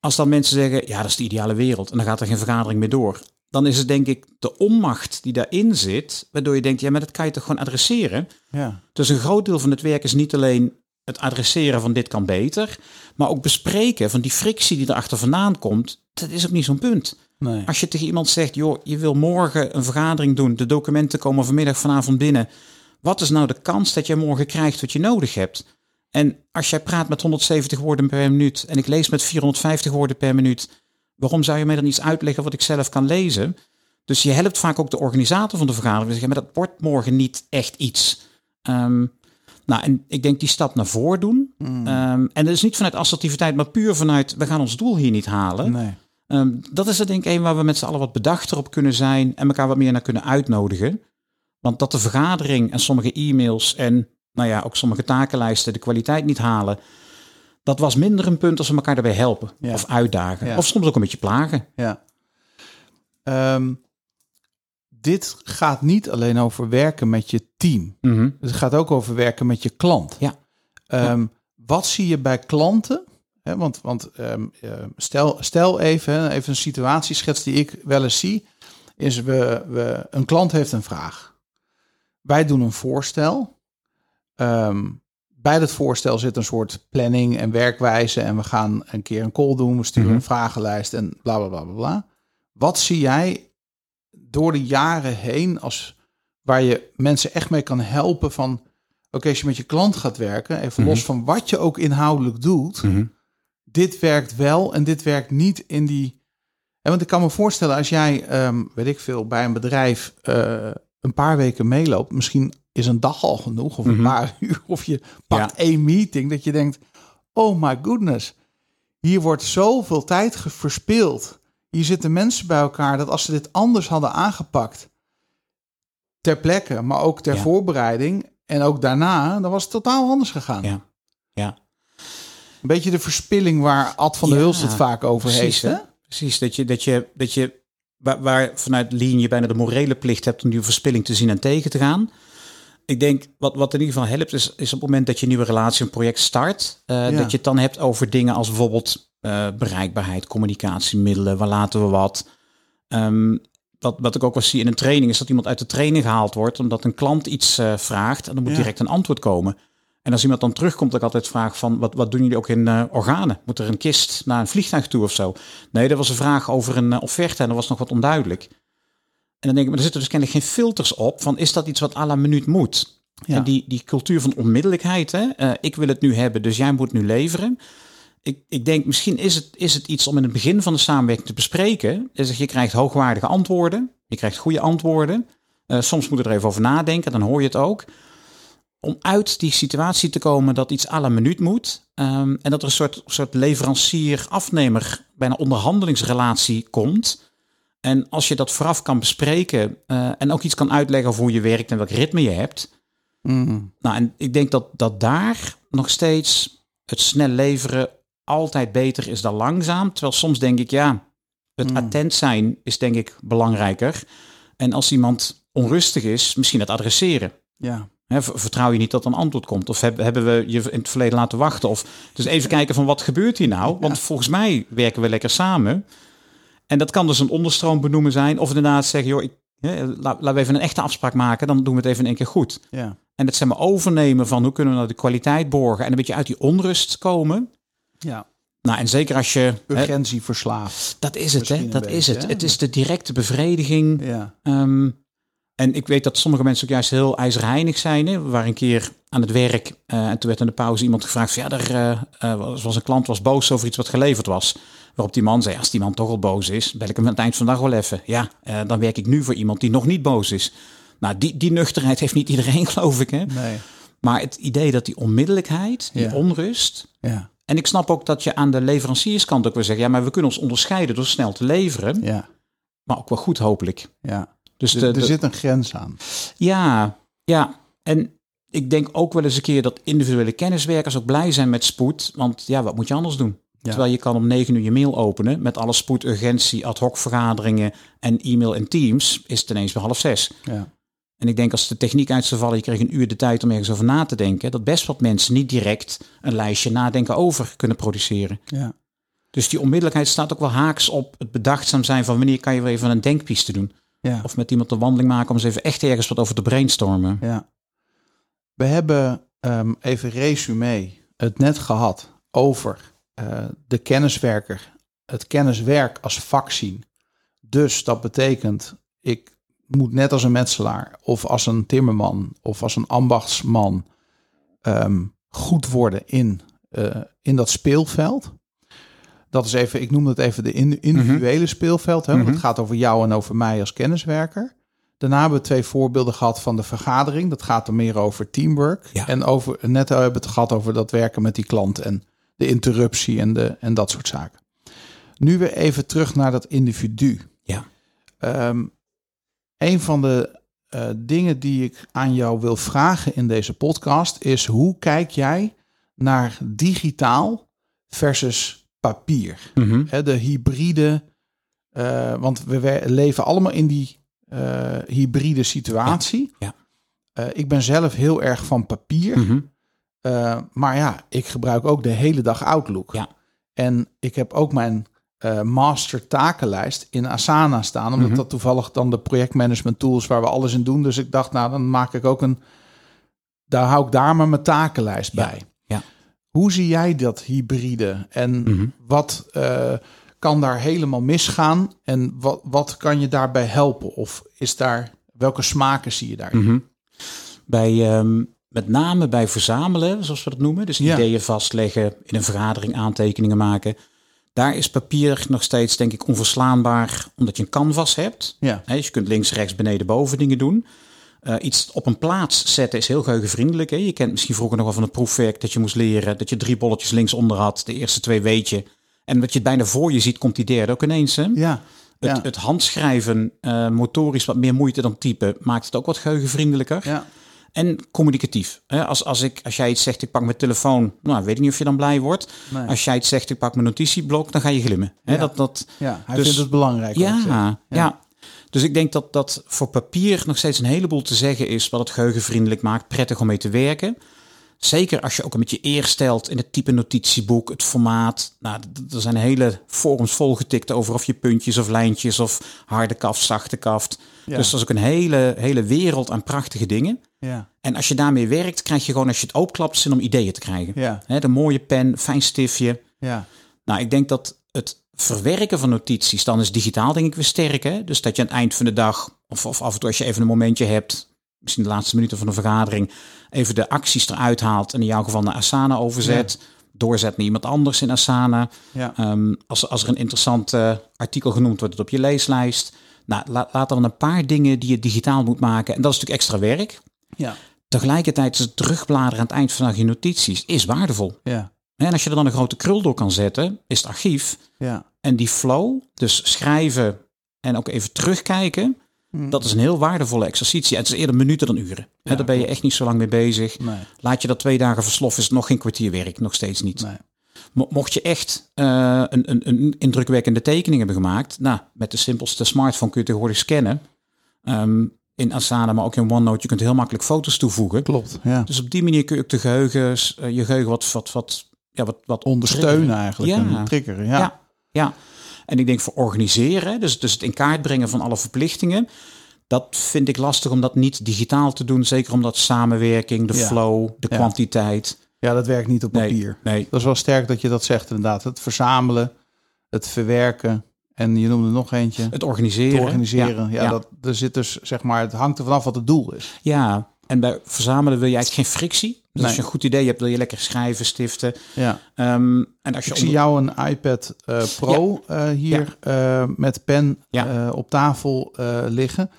Als dan mensen zeggen, ja, dat is de ideale wereld en dan gaat er geen vergadering meer door. Dan is het denk ik de onmacht die daarin zit, waardoor je denkt, ja, maar dat kan je toch gewoon adresseren? Ja. Dus een groot deel van het werk is niet alleen het adresseren van dit kan beter, maar ook bespreken van die frictie die erachter vandaan komt. Dat is ook niet zo'n punt. Nee. Als je tegen iemand zegt, joh, je wil morgen een vergadering doen, de documenten komen vanmiddag vanavond binnen. Wat is nou de kans dat jij morgen krijgt wat je nodig hebt? En als jij praat met 170 woorden per minuut en ik lees met 450 woorden per minuut, waarom zou je mij dan iets uitleggen wat ik zelf kan lezen? Dus je helpt vaak ook de organisator van de vergadering. Zeggen, maar dat wordt morgen niet echt iets. Ehm, nou, en ik denk die stap naar voren doen. Ehm, en dat is niet vanuit assertiviteit, maar puur vanuit, we gaan ons doel hier niet halen. Nee. Ehm, dat is er denk ik een waar we met z'n allen wat bedachter op kunnen zijn en elkaar wat meer naar kunnen uitnodigen. Want dat de vergadering en sommige e-mails en nou ja, ook sommige takenlijsten de kwaliteit niet halen, dat was minder een punt als we elkaar daarbij helpen Ja. of uitdagen. Ja. Of soms ook een beetje plagen. Ja. Ehm, dit gaat niet alleen over werken met je team. Mhm. Het gaat ook over werken met je klant. Ja. Ehm, Wat zie je bij klanten? Hè, want want ehm, eh, stel, stel even, even een situatieschets die ik wel eens zie. Is we, we, een klant heeft een vraag. Wij doen een voorstel. Bij dat voorstel zit een soort planning en werkwijze. En we gaan een keer een call doen. We sturen Mhm. een vragenlijst en bla bla bla bla. Wat zie jij door de jaren heen als waar je mensen echt mee kan helpen van oké, als je met je klant gaat werken, even Mhm. los van wat je ook inhoudelijk doet, Mhm. dit werkt wel en dit werkt niet in die. En want ik kan me voorstellen, als jij, ehm, weet ik veel, bij een bedrijf eh, een paar weken meeloopt, misschien is een dag al genoeg of een Mhm. paar *laughs* uur, of je pakt Ja. één meeting, dat je denkt, oh my goodness, hier wordt zoveel tijd verspild. Hier zitten mensen bij elkaar dat als ze dit anders hadden aangepakt, ter plekke, maar ook ter Ja. voorbereiding en ook daarna, dan was het totaal anders gegaan. Ja. Ja. Een beetje de verspilling waar Ad van der Ja, Hulst het vaak over precies, heeft. Hè? Precies, dat je, dat je, dat je waar, waar vanuit Lean je bijna de morele plicht hebt om die verspilling te zien en tegen te gaan. Ik denk, wat, wat in ieder geval helpt, is, is op het moment dat je een nieuwe relatie, een project start, eh, Ja. dat je het dan hebt over dingen als bijvoorbeeld eh, bereikbaarheid, communicatiemiddelen, waar laten we wat. Ehm, wat, wat ik ook wel zie in een training, is dat iemand uit de training gehaald wordt, omdat een klant iets eh, vraagt en dan moet Ja. direct een antwoord komen. En als iemand dan terugkomt, dat ik altijd vraag van, wat, wat doen jullie ook in eh, organen? Moet er een kist naar een vliegtuig toe of zo? Nee, dat was een vraag over een eh, offerte en dat was nog wat onduidelijk. En dan denk ik, maar er zitten dus kennelijk geen filters op van, is dat iets wat à la minuut moet? Ja. En die, die cultuur van onmiddellijkheid, hè? eh, ik wil het nu hebben, dus jij moet nu leveren. Ik, ik denk, misschien is het, is het iets om in het begin van de samenwerking te bespreken. Is dat je krijgt hoogwaardige antwoorden, je krijgt goede antwoorden. Soms moet je er even over nadenken, dan hoor je het ook om uit die situatie te komen dat iets à la minuut moet. ehm, en dat er een soort, soort leverancier-afnemer, bijna onderhandelingsrelatie komt. En als je dat vooraf kan bespreken eh, en ook iets kan uitleggen over hoe je werkt en welk ritme je hebt. Mm. Nou, en ik denk dat, dat daar nog steeds het snel leveren altijd beter is dan langzaam. Terwijl soms denk ik, ja, het Mm. attent zijn is denk ik belangrijker. En als iemand onrustig is, misschien het adresseren. Ja. Vertrouw je niet dat er een antwoord komt? Of hebben, hebben we je in het verleden laten wachten? Of dus even kijken van wat gebeurt hier nou? Want volgens mij werken we lekker samen. En dat kan dus een onderstroom benoemen zijn. Of inderdaad zeggen, joh, ik, hè, la- laten we even een echte afspraak maken. Dan doen we het even in één keer goed. Ja. En het zeg maar overnemen van hoe kunnen we nou de kwaliteit borgen. En een beetje uit die onrust komen. Ja. Nou, en zeker als je... hè, urgentieverslaafd. dat is het, hè? Dat is het. hè? Het is de directe bevrediging. Ja. Ehm, en ik weet dat sommige mensen ook juist heel ijzerheinig zijn. Hè. We waren een keer aan het werk eh, en toen werd in de pauze iemand gevraagd... Van, ja, er eh, eh, was, was een klant was boos over iets wat geleverd was. Waarop die man zei, als die man toch al boos is... bel ik hem aan het eind van de dag wel even. Ja, dan werk ik nu voor iemand die nog niet boos is. Nou, die, die nuchterheid heeft niet iedereen, *laughs* geloof ik. Hè? Nee. Maar het idee dat die onmiddellijkheid, die Ja. onrust... Ja. En ik snap ook dat je aan de leverancierskant ook wil zeggen... ja, maar we kunnen ons onderscheiden door snel te leveren. Ja. Maar ook wel goed, hopelijk. Ja. Dus Er, de, er de- zit een grens aan. ja, ja. En ik denk ook wel eens een keer dat individuele kenniswerkers ook blij zijn met spoed. Want ja, wat moet je anders doen? Ja. Terwijl je kan om negen uur je mail openen met alle spoed, urgentie, ad hoc vergaderingen en e-mail en teams, is het ineens bij half zes. Ja. En ik denk als de techniek uit zou vallen, je kreeg een uur de tijd om ergens over na te denken, dat best wat mensen niet direct een lijstje nadenken over kunnen produceren. Ja. Dus die onmiddellijkheid staat ook wel haaks op het bedachtzaam zijn van wanneer kan je weer even een denkpiste doen. Ja. Of met iemand een wandeling maken om eens even echt ergens wat over te brainstormen. Ja. We hebben ehm, even resume het net gehad over eh, de kenniswerker, het kenniswerk als vak zien. Dus dat betekent, ik moet net als een metselaar of als een timmerman of als een ambachtsman ehm, goed worden in, eh, in dat speelveld. Dat is even, ik noem dat even de in- individuele speelveld. Hè, want Mhm. het gaat over jou en over mij als kenniswerker. Daarna hebben we twee voorbeelden gehad van de vergadering. Dat gaat er meer over teamwork. Ja. En over, net hebben we het gehad over dat werken met die klant en de interruptie en, de, en dat soort zaken. Nu weer even terug naar dat individu. Ja. Ehm, een van de eh, dingen die ik aan jou wil vragen in deze podcast is: hoe kijk jij naar digitaal versus papier? Hè, de hybride, eh, want we we leven allemaal in die eh, hybride situatie. Ja, Eh, ik ben zelf heel erg van papier, Mhm. maar ja, ik gebruik ook de hele dag Outlook. Ja. En ik heb ook mijn master takenlijst in Asana staan, omdat Mhm. dat toevallig dan de projectmanagement tools waar we alles in doen. Dus ik dacht, nou, dan maak ik ook een, daar hou ik daar maar mijn takenlijst Ja. bij. Hoe zie jij dat hybride en Mhm. wat eh, kan daar helemaal misgaan en wat, wat kan je daarbij helpen? Of is daar, welke smaken zie je daar? Mhm. Bij, ehm, met name bij verzamelen, zoals we dat noemen. Dus Ja. ideeën vastleggen, in een vergadering aantekeningen maken. Daar is papier nog steeds, denk ik, onverslaanbaar, omdat je een canvas hebt. Ja, dus je kunt links, rechts, beneden, boven dingen doen. Eh, iets op een plaats zetten is heel geheugenvriendelijk. Hè? Je kent misschien vroeger nog wel van het proefwerk dat je moest leren. Dat je drie bolletjes linksonder had. De eerste twee weet je. En dat je het bijna voor je ziet, komt die derde ook ineens. Hè? ja, Het, ja. het handschrijven, eh, motorisch wat meer moeite dan typen, maakt het ook wat geheugenvriendelijker. ja, En communicatief. Hè? Als, als, ik, als jij iets zegt, ik pak mijn telefoon, nou weet ik niet of je dan blij wordt. Nee. Als jij iets zegt, ik pak mijn notitieblok, dan ga je glimmen. Hè? Ja. Dat, dat, ja. Hij Dus- vindt het belangrijk. Ja. ja. Dus ik denk dat dat voor papier nog steeds een heleboel te zeggen is wat het geheugenvriendelijk maakt, prettig om mee te werken. Zeker als je ook een beetje eer stelt in het type notitieboek, het formaat. Nou, er zijn hele forums volgetikt over of je puntjes of lijntjes of harde kaft, zachte kaft. Ja. Dus dat is ook een hele, hele wereld aan prachtige dingen. Ja, En als je daarmee werkt, krijg je gewoon als je het openklapt zin om ideeën te krijgen. ja, de mooie pen, fijn stiftje. ja, Nou, ik denk dat het verwerken van notities dan is digitaal denk ik weer sterk. Hè? Dus dat je aan het eind van de dag, of, of af en toe als je even een momentje hebt, misschien de laatste minuten van een vergadering, even de acties eruit haalt en in jouw geval naar Asana overzet. Doorzet naar iemand anders in Asana. ja, Ehm, als, als er een interessant eh, artikel genoemd wordt het op je leeslijst. Nou, la- laat dan een paar dingen die je digitaal moet maken. En dat is natuurlijk extra werk. ja, Tegelijkertijd is het terugbladeren aan het eind van de dag je notities is waardevol. ja, En als je er dan een grote krul door kan zetten, is het archief. ja. En die flow, dus schrijven en ook even terugkijken, Hm. dat is een heel waardevolle exercitie. Het is eerder minuten dan uren. Ja, daar ben je echt niet zo lang mee bezig. Nee, Laat je dat twee dagen versloffen, is het nog geen kwartier werk. Nog steeds niet. nee. Mo- Mocht je echt eh, een, een, een indrukwekkende tekening hebben gemaakt, nou, met de simpelste smartphone kun je tegenwoordig scannen. Ehm, in Asana, maar ook in OneNote, je kunt heel makkelijk foto's toevoegen. Klopt, ja. Dus op die manier kun je ook de geheugens, eh, je geheugen wat, wat, wat, ja, wat, wat Ondersteunen eigenlijk, Ja. en triggeren. Ja, Ja. ja. En ik denk voor organiseren, dus, dus het in kaart brengen van alle verplichtingen, dat vind ik lastig om dat niet digitaal te doen. Zeker omdat samenwerking, de Ja. flow, de kwantiteit. Ja, dat werkt niet op papier. nee. Dat is wel sterk dat je dat zegt inderdaad. Het verzamelen, het verwerken en je noemde nog eentje. Het organiseren. organiseren. Ja, ja. Dat, er zit dus zeg maar, het hangt er vanaf wat het doel is. Ja, en bij verzamelen wil je eigenlijk geen frictie. Dus als je een goed idee hebt, wil je lekker schrijven, stiften. Ja. Ehm, en als je Ik zie jou een iPad eh, Pro eh, hier eh, met pen op tafel liggen.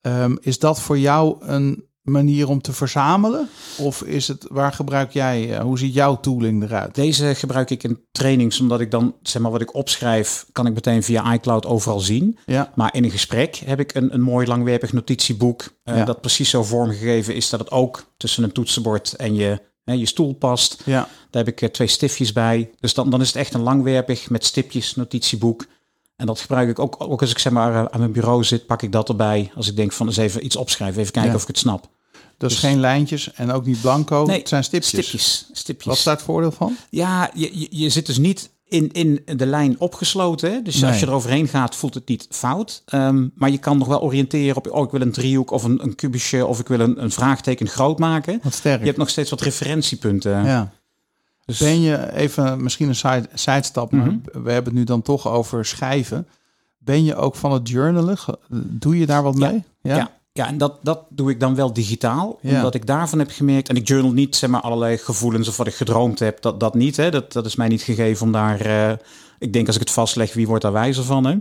Ehm, is dat voor jou een manier om te verzamelen? Of is het, waar gebruik jij, eh, hoe ziet jouw tooling eruit? Deze gebruik ik in trainings, omdat ik dan, zeg maar, wat ik opschrijf, kan ik meteen via iCloud overal zien. Ja, Maar in een gesprek heb ik een, een mooi langwerpig notitieboek. eh, Ja. Dat precies zo vormgegeven is dat het ook tussen een toetsenbord en je, hè, je stoel past. ja, Daar heb ik eh, twee stiftjes bij. Dus dan, dan is het echt een langwerpig met stipjes notitieboek. En dat gebruik ik ook, ook als ik zeg maar aan mijn bureau zit, pak ik dat erbij. Als ik denk van eens even iets opschrijven, even kijken Ja. of ik het snap. Dus, Dus- geen lijntjes en ook niet blanco. Nee, het zijn stipjes. Stipjes. stipjes. Wat is daar het voordeel van? Ja, je, je, je zit dus niet in, in de lijn opgesloten. Hè? Dus Nee. als je er overheen gaat, voelt het niet fout. Ehm, maar je kan nog wel oriënteren op, oh, ik wil een driehoek of een, een kubusje of ik wil een, een vraagteken groot maken. Wat sterk. Je hebt nog steeds wat referentiepunten. ja. Dus, Ben je even, misschien een side, sidestap, maar Mhm. we hebben het nu dan toch over schrijven. Ben je ook van het journalen? Doe je daar wat Ja. mee? ja. Ja, en dat, dat doe ik dan wel digitaal. Ja. Omdat ik daarvan heb gemerkt. En ik journal niet zeg maar, allerlei gevoelens of wat ik gedroomd heb. Dat, dat niet. Hè. Dat, dat is mij niet gegeven om daar. eh, ik denk als ik het vastleg, wie wordt daar wijzer van? Hè?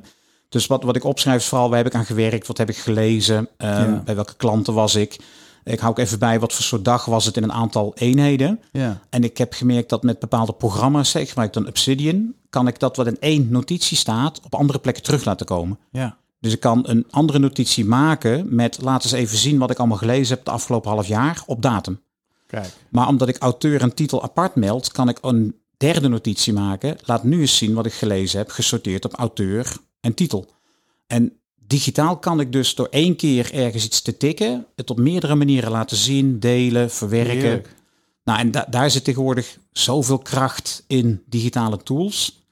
Dus wat, wat ik opschrijf is vooral waar heb ik aan gewerkt? Wat heb ik gelezen? eh, Ja. Bij welke klanten was ik? Ik hou ook even bij wat voor soort dag was het in een aantal eenheden. Ja. En ik heb gemerkt dat met bepaalde programma's, ik gebruik dan Obsidian, kan ik dat wat in één notitie staat op andere plekken terug laten komen. Ja. Dus ik kan een andere notitie maken met laten eens even zien wat ik allemaal gelezen heb de afgelopen half jaar op datum. Kijk. Maar omdat ik auteur en titel apart meld, kan ik een derde notitie maken. Laat nu eens zien wat ik gelezen heb, gesorteerd op auteur en titel. En digitaal kan ik dus door één keer ergens iets te tikken, het op meerdere manieren laten zien, delen, verwerken. Heerlijk. Nou, en da- daar zit tegenwoordig zoveel kracht in digitale tools.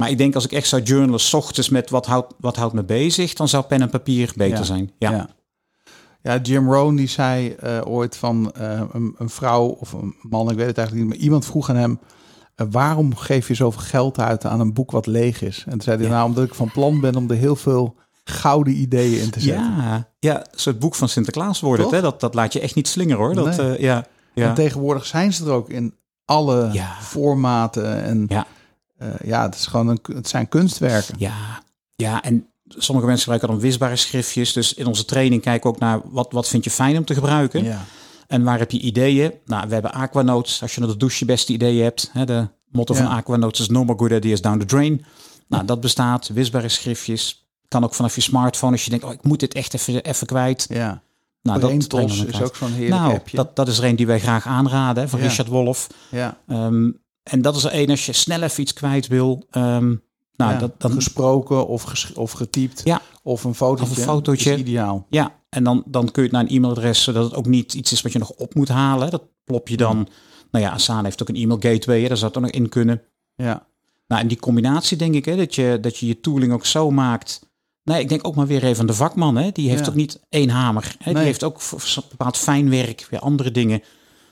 Maar ik denk als ik echt zou journalen, 's ochtends met wat houdt, wat houdt me bezig, dan zou pen en papier beter Ja. zijn. Ja. Ja. ja. Jim Rohn die zei eh, ooit van eh, een, een vrouw of een man, ik weet het eigenlijk niet, maar iemand vroeg aan hem, eh, waarom geef je zoveel geld uit aan een boek wat leeg is? En toen zei hij, Ja. nou, omdat ik van plan ben om er heel veel gouden ideeën in te zetten. Ja, ja, soort boek van Sinterklaas wordt het. Hè? Dat, dat laat je echt niet slingeren hoor. Dat, Nee. ja, ja. En tegenwoordig zijn ze er ook in alle Ja. formaten. En Ja. Ja, ja het, is gewoon een, het zijn kunstwerken. ja, ja, en sommige mensen gebruiken dan wisbare schriftjes. Dus in onze training kijken we ook naar wat, wat vind je fijn om te gebruiken. Ja. En waar heb je ideeën? Nou, we hebben Aquanotes. Als je naar de douche je beste ideeën hebt. Hè, de motto Ja. van Aquanotes is no more good ideas down the drain. Nou, dat bestaat. Wisbare schriftjes. Kan ook vanaf je smartphone als je denkt, oh, ik moet dit echt even, even kwijt. ja. Nou, Braintos we is ook zo'n heerlijk Nou, appje. dat, dat is er een die wij graag aanraden, hè, van Ja. Richard Wolff. ja. Ehm, en dat is er één als je snel even iets kwijt wil. Ehm, nou, ja. dat, dan, gesproken of, ges- of getypt. Ja. Of een fotootje. Of een fotootje. Is ideaal. ja, en dan, dan kun je het naar een e-mailadres, zodat het ook niet iets is wat je nog op moet halen. Dat plop je dan. Nou ja, Asana heeft ook een e-mail gateway, hè, daar zou het nog in kunnen. Ja. Nou, en die combinatie denk ik, hè, dat, je, dat je je tooling ook zo maakt. Nee, ik denk ook maar weer even aan de vakman. Hè. Die heeft Ja. ook niet één hamer. Hè. Nee. Die heeft ook bepaald fijnwerk, weer andere dingen.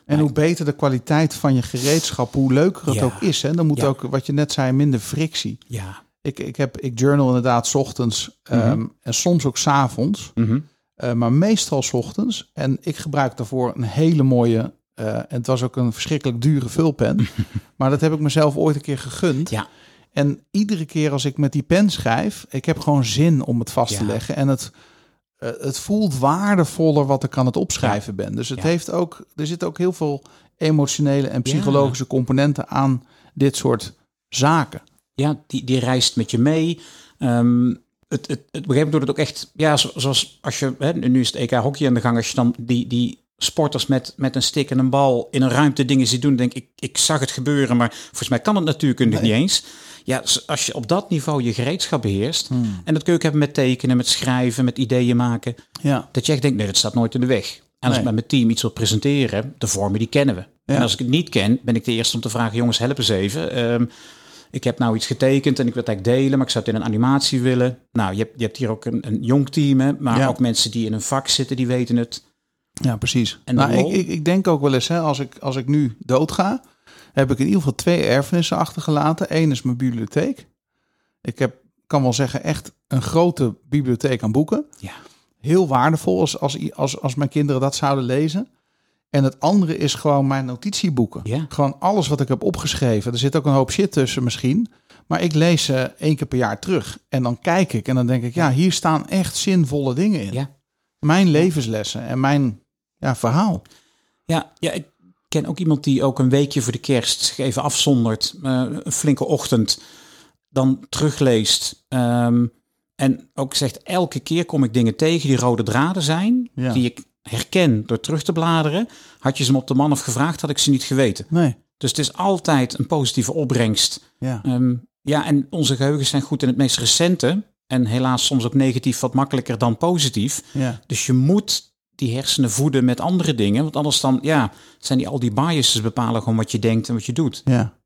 En hoe beter de kwaliteit van je gereedschap, hoe leuker het Ja. ook is. Hè? Dan moet Ja. ook, wat je net zei, minder frictie. Ja. Ik, ik, heb, ik journal inderdaad 's ochtends ehm, en soms ook 's avonds. Mhm. Eh, maar meestal 's ochtends. En ik gebruik daarvoor een hele mooie. eh, en het was ook een verschrikkelijk dure vulpen. *laughs* maar dat heb ik mezelf ooit een keer gegund. Ja. En iedere keer als ik met die pen schrijf, ik heb gewoon zin om het vast te leggen. En het, eh, het voelt waardevoller wat ik aan het opschrijven ben. Dus het Ja. heeft ook, er zitten ook heel veel emotionele en psychologische componenten aan dit soort zaken. Ja, die, die reist met je mee. Ehm, het, het, het, op een gegeven moment het ook echt, ja, zo- zoals als je, hè, nu is het EK hockey aan de gang, als je dan die, die sporters met, met een stick en een bal in een ruimte dingen ziet doen, denk ik, ik zag het gebeuren, maar volgens mij kan het natuurkundig niet eens. Ja, als je op dat niveau je gereedschap beheerst, en dat kun je ook hebben met tekenen, met schrijven, met ideeën maken, Ja, dat je echt denkt, nee, dat staat nooit in de weg. En als Nee. ik met mijn team iets wil presenteren, de vormen die kennen we. Ja. En als ik het niet ken, ben ik de eerste om te vragen, jongens, help eens even. Ehm, ik heb nou iets getekend en ik wil het eigenlijk delen, maar ik zou het in een animatie willen. Nou, je hebt, je hebt hier ook een, een jong team, hè, maar Ja. ook mensen die in een vak zitten, die weten het. Ja, precies. En nou, ik, ik, ik denk ook wel eens, hè, als, ik, als ik nu doodga, heb ik in ieder geval twee erfenissen achtergelaten. Eén is mijn bibliotheek. Ik heb, kan wel zeggen, echt een grote bibliotheek aan boeken. Ja. Heel waardevol als, als, als, als mijn kinderen dat zouden lezen. En het andere is gewoon mijn notitieboeken. Ja. Gewoon alles wat ik heb opgeschreven. Er zit ook een hoop shit tussen misschien. Maar ik lees ze één keer per jaar terug. En dan kijk ik en dan denk ik, ja, hier staan echt zinvolle dingen in. Ja. Mijn levenslessen en mijn ja, verhaal. Ja, ja, ik ken ook iemand die ook een weekje voor de kerst zich even afzondert. eh, een flinke ochtend. Dan terugleest. ehm, en ook zegt, elke keer kom ik dingen tegen die rode draden zijn. Ja. Die ik herken door terug te bladeren. Had je ze me op de man of gevraagd, had ik ze niet geweten. Nee. Dus het is altijd een positieve opbrengst. Ja. Ehm, ja, en onze geheugens zijn goed in het meest recente. En helaas soms ook negatief wat makkelijker dan positief. Ja. Dus je moet die hersenen voeden met andere dingen. Want anders dan, ja, zijn die al die biases bepalen gewoon wat je denkt en wat je doet. ja.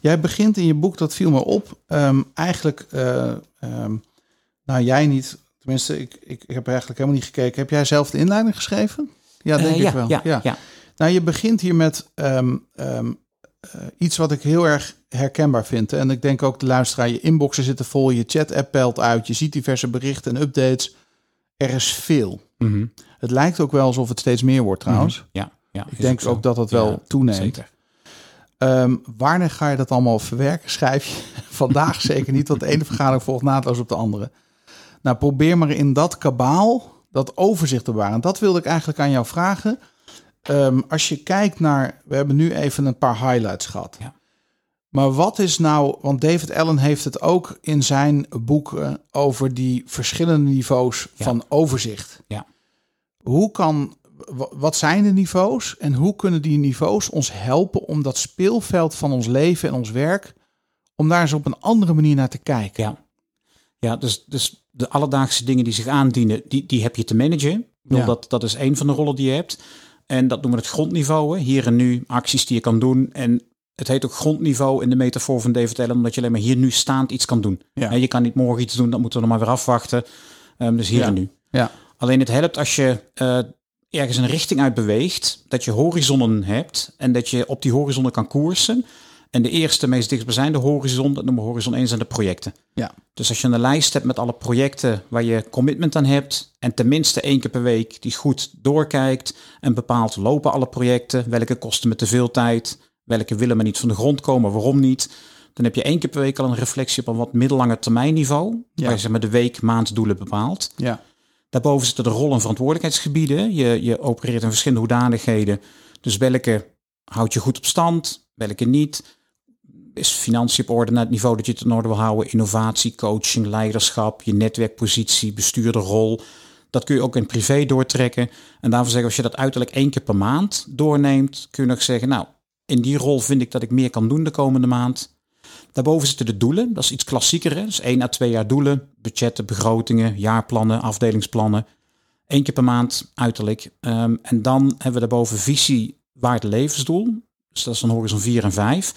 Jij begint in je boek, dat viel me op, ehm, eigenlijk, eh, ehm, nou jij niet, tenminste, ik, ik, ik heb eigenlijk helemaal niet gekeken. Heb jij zelf de inleiding geschreven? Ja, denk Eh, ik ja, wel. Ja, ja. Nou, je begint hier met ehm, eh, iets wat ik heel erg herkenbaar vind. En ik denk ook de luisteraar, je inboxen zitten vol, je chat-app pelt uit, je ziet diverse berichten en updates. Er is veel. Mhm. Het lijkt ook wel alsof het steeds meer wordt trouwens. ja, ja Ik denk ook dat dat wel toeneemt. Zeker. Ehm, wanneer ga je dat allemaal verwerken? Schrijf je *laughs* vandaag zeker niet, want de ene vergadering volgt naadloos op de andere. Nou, probeer maar in dat kabaal dat overzicht te bewaren. En dat wilde ik eigenlijk aan jou vragen. Ehm, als je kijkt naar, we hebben nu even een paar highlights gehad. Ja. Maar wat is nou, want David Allen heeft het ook in zijn boeken over die verschillende niveaus Ja. van overzicht. Ja. Hoe kan, wa- wat zijn de niveaus en hoe kunnen die niveaus ons helpen om dat speelveld van ons leven en ons werk, om daar eens op een andere manier naar te kijken? Ja, ja dus, dus de alledaagse dingen die zich aandienen, die, die heb je te managen. Ja. dat, dat is een van de rollen die je hebt. En dat noemen we het grondniveau. hè. Hier en nu, acties die je kan doen. En het heet ook grondniveau in de metafoor van David Allen, omdat je alleen maar hier nu staand iets kan doen. Ja. Je kan niet morgen iets doen, dat moeten we nog maar weer afwachten. Ehm, dus hier Ja. en nu. Ja. Alleen het helpt als je eh, ergens een richting uit beweegt, dat je horizonnen hebt en dat je op die horizonnen kan koersen. En de eerste, meest dichtstbijzijnde horizon, dat noemen we horizon 1, zijn de projecten. Ja. Dus als je een lijst hebt met alle projecten waar je commitment aan hebt en tenminste één keer per week die goed doorkijkt en bepaalt lopen alle projecten, welke kosten me te veel tijd, welke willen maar niet van de grond komen, waarom niet, dan heb je één keer per week al een reflectie op een wat middellange termijn niveau, Ja. waar je zeg maar de week, maand doelen bepaalt. Ja. Daarboven zitten de rol- en verantwoordelijkheidsgebieden. Je, je opereert in verschillende hoedanigheden. Dus welke houd je goed op stand, welke niet. Is financiën op orde naar het niveau dat je het in orde wil houden. Innovatie, coaching, leiderschap, je netwerkpositie, bestuurderrol. Dat kun je ook in privé doortrekken. En daarvoor zeggen, als je dat uiterlijk één keer per maand doorneemt, kun je nog zeggen, nou, in die rol vind ik dat ik meer kan doen de komende maand. Daarboven zitten de doelen. Dat is iets klassieker. Hè? Dus één à twee jaar doelen. Budgetten, begrotingen, jaarplannen, afdelingsplannen. Eén keer per maand uiterlijk. Ehm, en dan hebben we daarboven visie, waarde, levensdoel. Dus dat is dan horizon 4 en 5.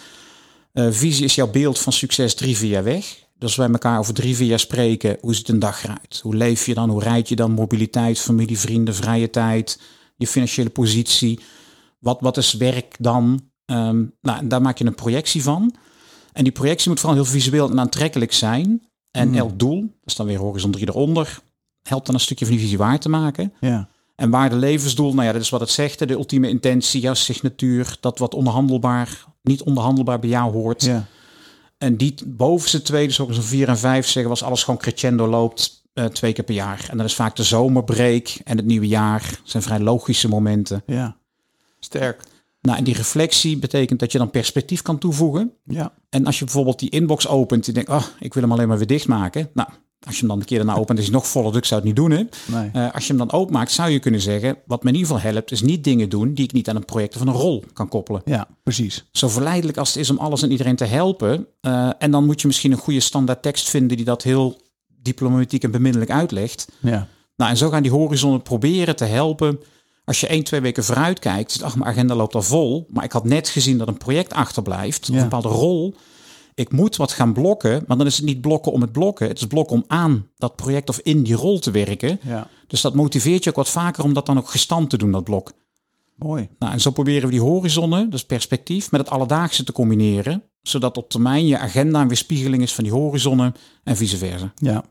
Eh, visie is jouw beeld van succes drie, vier jaar weg. Dus als wij elkaar over drie, vier jaar spreken, hoe ziet een dag eruit? Hoe leef je dan? Hoe rijd je dan? Mobiliteit, familie, vrienden, vrije tijd, je financiële positie. Wat, wat is werk dan? Ehm, nou, daar maak je een projectie van. En die projectie moet vooral heel visueel en aantrekkelijk zijn. En Hmm. elk doel, dat is dan weer horizon 3 eronder, helpt dan een stukje van die visie waar te maken. Ja. En waarde levensdoel, nou ja, dat is wat het zegt. De ultieme intentie, jouw signatuur, dat wat onderhandelbaar, niet onderhandelbaar bij jou hoort. Ja. En die bovenste twee, dus ook zo'n vier en vijf zeggen, was alles gewoon crescendo loopt eh, twee keer per jaar. En dat is vaak de zomerbreak en het nieuwe jaar. zijn vrij logische momenten. Ja. Sterk. Nou, en die reflectie betekent dat je dan perspectief kan toevoegen. Ja. En als je bijvoorbeeld die inbox opent en je denkt, oh, ik wil hem alleen maar weer dichtmaken. Nou, als je hem dan een keer daarna opent, is hij nog voller, dus ik zou het niet doen. Hè? Nee. Eh, als je hem dan openmaakt, zou je kunnen zeggen, wat me in ieder geval helpt, is niet dingen doen die ik niet aan een project of een rol kan koppelen. Ja, precies. Zo verleidelijk als het is om alles en iedereen te helpen. eh, en dan moet je misschien een goede standaard tekst vinden die dat heel diplomatiek en beminnelijk uitlegt. Ja. Nou, en zo gaan die horizonnen proberen te helpen. Als je één, twee weken vooruit kijkt, zit, ach, mijn agenda loopt al vol. Maar ik had net gezien dat een project achterblijft, of een bepaalde rol. ik moet wat gaan blokken, maar dan is het niet blokken om het blokken. Het is blokken om aan dat project of in die rol te werken. Ja, Dus dat motiveert je ook wat vaker om dat dan ook gestand te doen, dat blok. mooi. Nou, en zo proberen we die horizonnen, dus perspectief, met het alledaagse te combineren. Zodat op termijn je agenda een weerspiegeling is van die horizonnen en vice versa. Ja,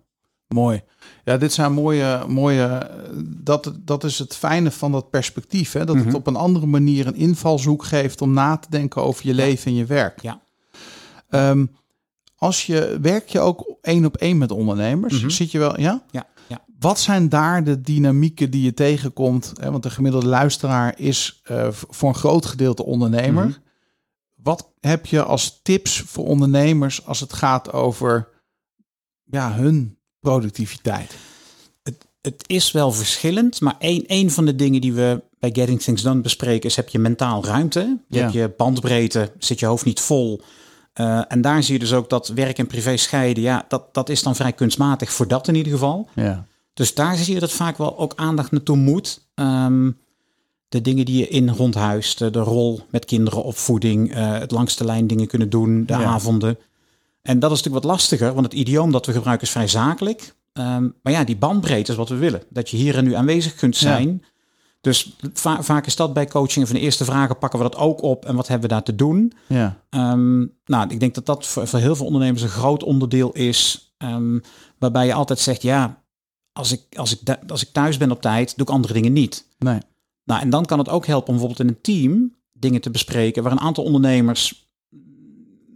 mooi. Ja, dit zijn mooie, mooie. Dat, dat is het fijne van dat perspectief. Hè? Dat Mhm. het op een andere manier een invalshoek geeft om na te denken over je leven en je werk. Ja. Ehm, als je werk je ook één op één met ondernemers, Mhm. zit je wel, ja? Ja, ja. Wat zijn daar de dynamieken die je tegenkomt? Hè, Want de gemiddelde luisteraar is eh, voor een groot gedeelte ondernemer. Mhm. Wat heb je als tips voor ondernemers als het gaat over ja, hun productiviteit? Het is wel verschillend, maar één, één van de dingen die we bij Getting Things Done bespreken is heb je mentaal ruimte. Je Ja. hebt je bandbreedte, zit je hoofd niet vol. Eh, en daar zie je dus ook dat werk en privé scheiden. Ja, dat, dat is dan vrij kunstmatig voor dat in ieder geval. Ja, Dus daar zie je dat vaak wel ook aandacht naartoe moet. Ehm, de dingen die je in rondhuist, de, rol met kinderen, opvoeding, eh, het langste lijn dingen kunnen doen, de Ja. avonden. En dat is natuurlijk wat lastiger, want het idioom dat we gebruiken is vrij zakelijk. Ehm, maar ja, die bandbreedte is wat we willen. Dat je hier en nu aanwezig kunt Ja. zijn. Dus va- vaak is dat bij coaching van de eerste vragen pakken we dat ook op en wat hebben we daar te doen. ja, Ehm, nou, ik denk dat dat voor, voor heel veel ondernemers een groot onderdeel is. ehm, waarbij je altijd zegt, ja, als ik, als, ik, als ik thuis ben op tijd, doe ik andere dingen niet. nee, Nou, en dan kan het ook helpen om bijvoorbeeld in een team dingen te bespreken waar een aantal ondernemers,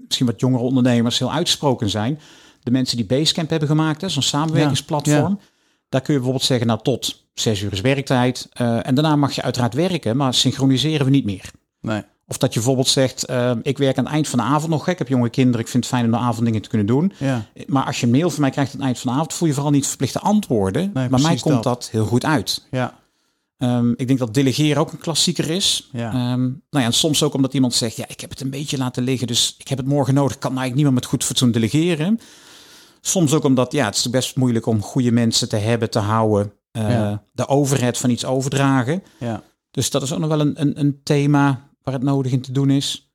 misschien wat jongere ondernemers, heel uitgesproken zijn. De mensen die Basecamp hebben gemaakt, zo'n samenwerkingsplatform. Daar kun je bijvoorbeeld zeggen, nou tot zes uur is werktijd. eh, en daarna mag je uiteraard werken, maar synchroniseren we niet meer. nee, Of dat je bijvoorbeeld zegt, eh, ik werk aan het eind van de avond nog. Ik heb jonge kinderen, ik vind het fijn om de avond dingen te kunnen doen. ja, Maar als je een mail van mij krijgt aan het eind van de avond, voel je vooral niet verplicht te antwoorden. maar mij komt dat. dat. heel goed uit. ja, Ehm, ik denk dat delegeren ook een klassieker is. Ja. Ehm, nou ja, en soms ook omdat iemand zegt, ja, ik heb het een beetje laten liggen, dus ik heb het morgen nodig. Ik kan nou eigenlijk niet meer met goed fatsoen delegeren. Soms ook omdat, ja, het is best moeilijk om goede mensen te hebben, te houden. eh, Ja. De overheid van iets overdragen. ja, Dus dat is ook nog wel een, een, een thema waar het nodig in te doen is.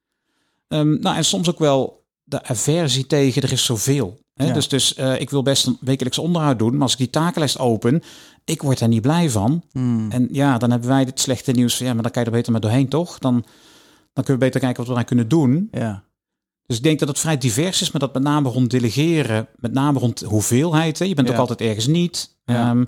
Ehm, nou, en soms ook wel de aversie tegen er is zoveel. Hè? Ja. Dus, dus eh, ik wil best een wekelijks onderhoud doen, maar als ik die takenlijst open, ik word daar niet blij van. Hmm. En ja, dan hebben wij het slechte nieuws ja, maar dan kan je er beter maar doorheen, toch? Dan, dan kunnen we beter kijken wat we daar kunnen doen. ja, Dus ik denk dat het vrij divers is, maar dat met name rond delegeren, met name rond hoeveelheid. Hè? Je bent Ja. ook altijd ergens niet. Ja. Ehm,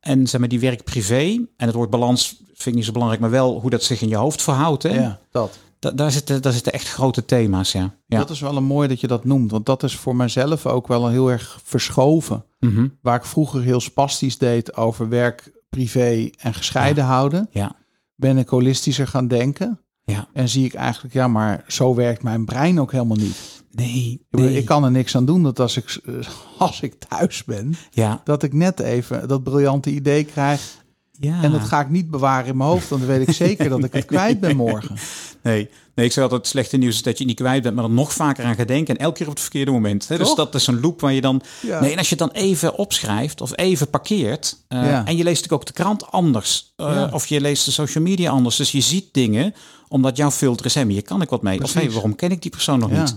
en zeg maar die werk privé en het woord balans vind ik niet zo belangrijk, maar wel hoe dat zich in je hoofd verhoudt. Hè? ja, dat. Da- daar, zitten, daar zitten echt grote thema's, ja. ja. Dat is wel een mooi dat je dat noemt, want dat is voor mijzelf ook wel heel erg verschoven. Mhm. Waar ik vroeger heel spastisch deed over werk, privé en gescheiden houden, ja, ben ik holistischer gaan denken. ja. En zie ik eigenlijk, ja, maar zo werkt mijn brein ook helemaal niet. Nee, nee. Ik kan er niks aan doen dat als ik, *laughs* als ik thuis ben, Ja, dat ik net even dat briljante idee krijg. Ja. En dat ga ik niet bewaren in mijn hoofd, want dan weet ik zeker dat ik het kwijt ben morgen. Nee, nee, ik zeg altijd het slechte nieuws is dat je niet kwijt bent, maar er nog vaker aan gaat denken en elke keer op het verkeerde moment. Hè? Dus dat is een loop waar je dan... Ja. Nee, en als je het dan even opschrijft of even parkeert eh, Ja. en je leest natuurlijk ook de krant anders eh, of je leest de social media anders. Dus je ziet dingen omdat jouw filter is, hé, maar hier kan ik wat mee. Of hey, waarom ken ik die persoon nog Ja. niet?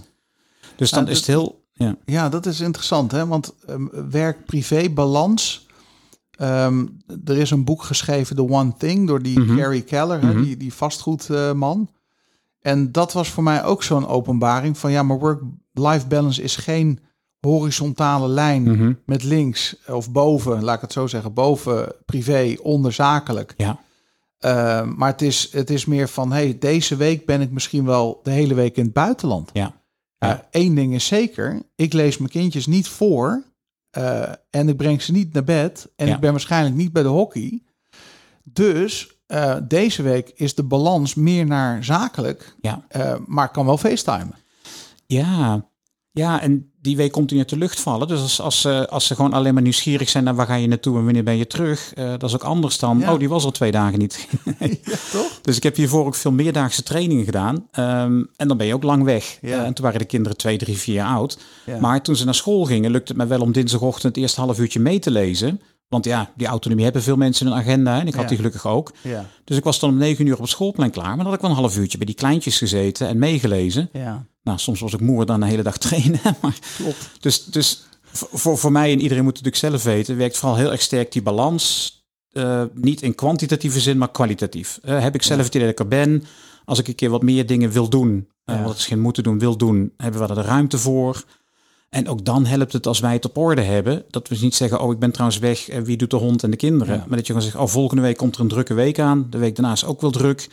Dus dan is het heel... Ja, Ja, dat is interessant, hè? Want ehm, werk-privé-balans. Ehm, er is een boek geschreven, The One Thing, door die Mhm. Gary Keller, Mhm. die, die vastgoedman. en dat was voor mij ook zo'n openbaring van ja, maar work-life balance is geen horizontale lijn Mhm. met links of boven, laat ik het zo zeggen, boven privé, onder zakelijk. ja, Eh, maar het is, het is meer van, hey, deze week ben ik misschien wel de hele week in het buitenland. ja. Ja, één ding is zeker, ik lees mijn kindjes niet voor eh, en ik breng ze niet naar bed en Ja. ik ben waarschijnlijk niet bij de hockey. Dus eh, deze week is de balans meer naar zakelijk, ja. eh, maar ik kan wel facetimen. Ja, ja, en die week komt hij uit de lucht vallen. Dus als, als, ze, als ze gewoon alleen maar nieuwsgierig zijn naar waar ga je naartoe en wanneer ben je terug, eh, dat is ook anders dan, Ja. oh, die was al twee dagen niet. *laughs* ja, toch? dus ik heb hiervoor ook veel meerdaagse trainingen gedaan. Ehm, en dan ben je ook lang weg. Ja. Eh, en toen waren de kinderen twee, drie, vier jaar oud. Maar toen ze naar school gingen, lukte het me wel om dinsdagochtend het eerste half uurtje mee te lezen. Want ja, die autonomie hebben veel mensen hun agenda. En ik had Ja. die gelukkig ook. Ja. Dus ik was dan om negen uur op het schoolplein klaar. Maar dan had ik wel een half uurtje bij die kleintjes gezeten en meegelezen. Ja. Nou, soms was ik moer dan de hele dag *laughs* trainen. Maar Klopt. dus, dus voor, voor mij en iedereen moet het natuurlijk zelf weten, werkt vooral heel erg sterk die balans. Eh, niet in kwantitatieve zin, maar kwalitatief. Eh, heb ik zelf het idee dat ik er ben. Als ik een keer wat meer dingen wil doen, eh, Ja. wat is geen moeten doen, wil doen, hebben we er de ruimte voor. En ook dan helpt het als wij het op orde hebben. Dat we niet zeggen, oh ik ben trouwens weg, en wie doet de hond en de kinderen. Ja. Maar dat je gewoon zegt, oh volgende week komt er een drukke week aan. De week daarna is ook wel druk.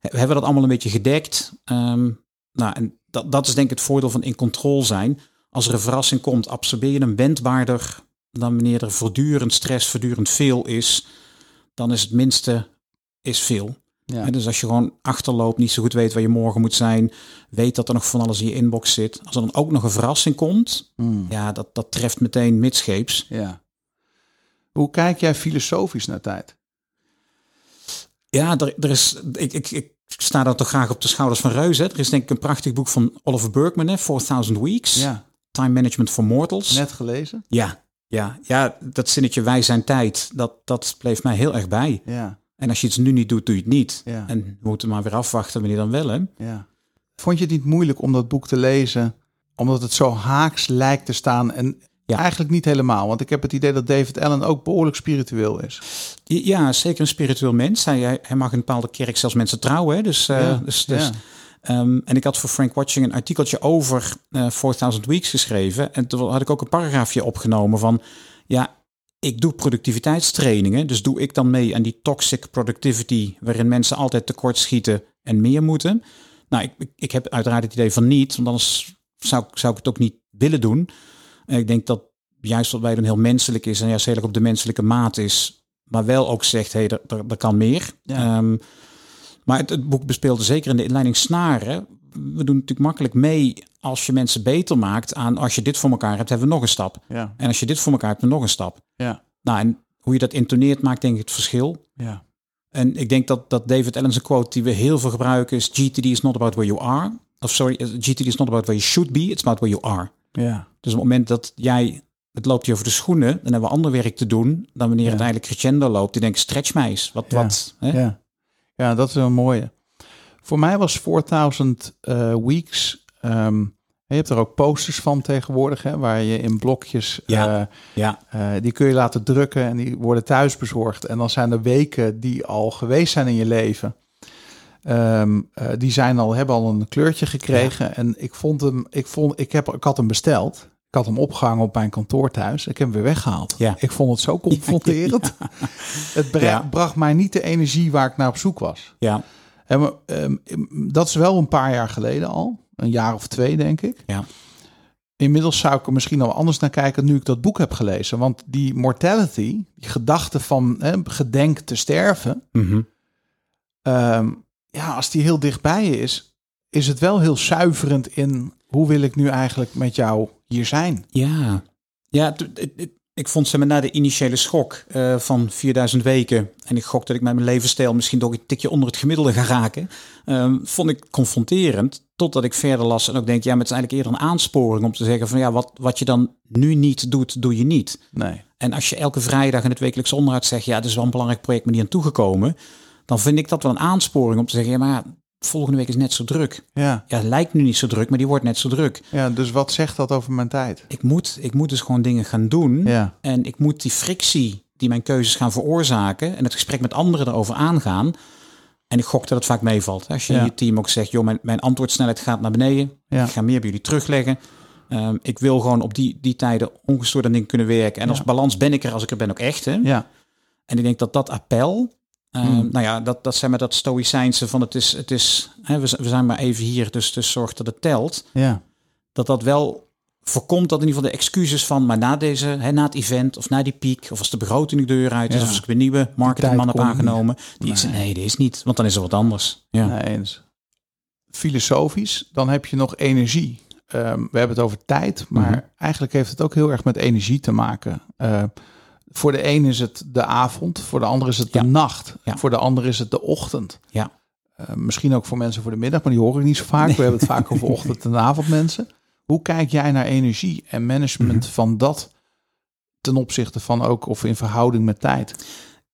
We hebben dat allemaal een beetje gedekt. Ehm, nou, en dat, dat is denk ik het voordeel van in controle zijn. Als er een verrassing komt, absorbeer je hem wendbaarder dan wanneer er voortdurend stress, voortdurend veel is. Dan is het minste is veel. Ja. Dus als je gewoon achterloopt, niet zo goed weet waar je morgen moet zijn, weet dat er nog van alles in je inbox zit. Als er dan ook nog een verrassing komt, Mm. ja, dat, dat treft meteen midscheeps. ja. Hoe kijk jij filosofisch naar tijd? Ja, er, er is, ik, ik, ik sta dan toch graag op de schouders van reuzen. hè. Er is denk ik een prachtig boek van Oliver Burkeman, hè, 4000 Weeks. Ja. Time Management for Mortals. Net gelezen? Ja, ja, ja, dat zinnetje wij zijn tijd, dat, dat bleef mij heel erg bij. Ja. En als je iets nu niet doet, doe je het niet. Ja. En we moeten maar weer afwachten wanneer dan wel. Hè? Ja. Vond je het niet moeilijk om dat boek te lezen, omdat het zo haaks lijkt te staan en Ja. eigenlijk niet helemaal, want ik heb het idee dat David Allen ook behoorlijk spiritueel is. Ja, zeker een spiritueel mens. Hij, mag in een bepaalde kerk zelfs mensen trouwen. Hè? Dus, eh, dus, dus, ehm, en ik had voor Frank Watching een artikeltje over eh 4000 Weeks geschreven. En toen had ik ook een paragraafje opgenomen van... Ja, ik doe productiviteitstrainingen. Dus doe ik dan mee aan die toxic productivity... waarin mensen altijd tekortschieten en meer moeten. Nou, ik, ik, heb uiteraard het idee van niet. Want anders zou, ik- zou ik het ook niet willen doen. En ik denk dat juist wat wij doen heel menselijk is... en juist heel erg op de menselijke maat is... maar wel ook zegt, hé, hey, er, er, er kan meer. Ja. Ehm, maar het, het boek bespeelde zeker in de inleiding snaren. We doen natuurlijk makkelijk mee als je mensen beter maakt aan als je dit voor elkaar hebt, hebben we nog een stap. Ja. En als je dit voor elkaar hebt, hebben we nog een stap. Ja. Nou, en hoe je dat intoneert maakt denk ik het verschil. Ja. En ik denk dat, dat David Allen's quote die we heel veel gebruiken is GTD is not about where you are. Of sorry, eh, GTD is not about where you should be, it's about where you are. Ja. Dus op het moment dat jij, het loopt je over de schoenen, dan hebben we ander werk te doen dan wanneer het Ja. eigenlijk crescendo loopt. Die denkt, stretch mij eens. Wat, Ja. wat, hè? Ja. ja, dat is een mooie. Voor mij was 4000 eh, Weeks. ehm, je hebt er ook posters van tegenwoordig, hè, waar je in blokjes. Ja. eh, Ja, eh, die kun je laten drukken en die worden thuis bezorgd. En dan zijn er weken die al geweest zijn in je leven. Ehm, eh, die zijn al, hebben al een kleurtje gekregen. En ik vond hem, ik vond, ik heb, ik had hem besteld. Ik had hem opgehangen op mijn kantoor thuis. Ik heb hem weer weggehaald. Ja. Ik vond het zo *laughs* confronterend. Het bracht mij niet de energie waar ik naar op zoek was. ja, En, we- ehm, dat is wel een paar jaar geleden al. Een jaar of twee, denk ik. ja. Inmiddels zou ik er misschien al anders naar kijken nu ik dat boek heb gelezen. Want die mortality, die gedachte van hè, gedenk te sterven, Mhm. ehm, ja, als die heel dichtbij je is, is het wel heel zuiverend in hoe wil ik nu eigenlijk met jou hier zijn. Ja, ja ik vond ze maar na de initiële schok eh, van 4000 weken. En ik gok dat ik met mijn levensstijl misschien toch een tikje onder het gemiddelde ga raken. ehm, vond ik confronterend. Totdat ik verder las en ook denk, ja, maar het is eigenlijk eerder een aansporing om te zeggen van ja, wat, wat je dan nu niet doet, doe je niet. Nee. En als je elke vrijdag in het wekelijks onderhoud zegt, ja, dit is wel een belangrijk project, maar niet aan toegekomen. Dan vind ik dat wel een aansporing om te zeggen, ja, maar volgende week is net zo druk. Ja. Ja, het lijkt nu niet zo druk, maar die wordt net zo druk. ja, dus wat zegt dat over mijn tijd? Ik moet, ik moet dus gewoon dingen gaan doen. Ja. En ik moet die frictie die mijn keuzes gaan veroorzaken en het gesprek met anderen erover aangaan. En ik gok dat het vaak meevalt. Als je Ja. in je team ook zegt, joh, mijn, mijn antwoordsnelheid gaat naar beneden. Ja. Ik ga meer bij jullie terugleggen. Ehm, ik wil gewoon op die, die tijden ongestoord aan dingen kunnen werken. En als balans ben ik er als ik er ben ook echt. Hè? Ja. En ik denk dat dat appel, ehm, Hmm. nou ja, dat, dat zijn met dat stoïcijnse van het is, het is hè, we, we zijn maar even hier, dus, dus zorg dat het telt Ja. dat dat wel voorkomt dat in ieder geval de excuses van, maar na deze, hè, na het event of na die piek, of als de begroting de deur uit is, Ja. of als ik een nieuwe marketingman heb niet. aangenomen, die ik zei, nee, dit is niet, want dan is er wat anders. Ja, Nee, eens. Filosofisch, dan heb je nog energie. Ehm, we hebben het over tijd, maar Mhm. eigenlijk heeft het ook heel erg met energie te maken. Eh, voor de een is het de avond, voor de ander is het de Ja. nacht, Ja. voor de ander is het de ochtend. ja, Eh, misschien ook voor mensen voor de middag, maar die hoor ik niet zo vaak. We hebben het vaak over *laughs* ochtend- en avondmensen. Hoe kijk jij naar energie en management Mhm. van dat ten opzichte van ook of in verhouding met tijd.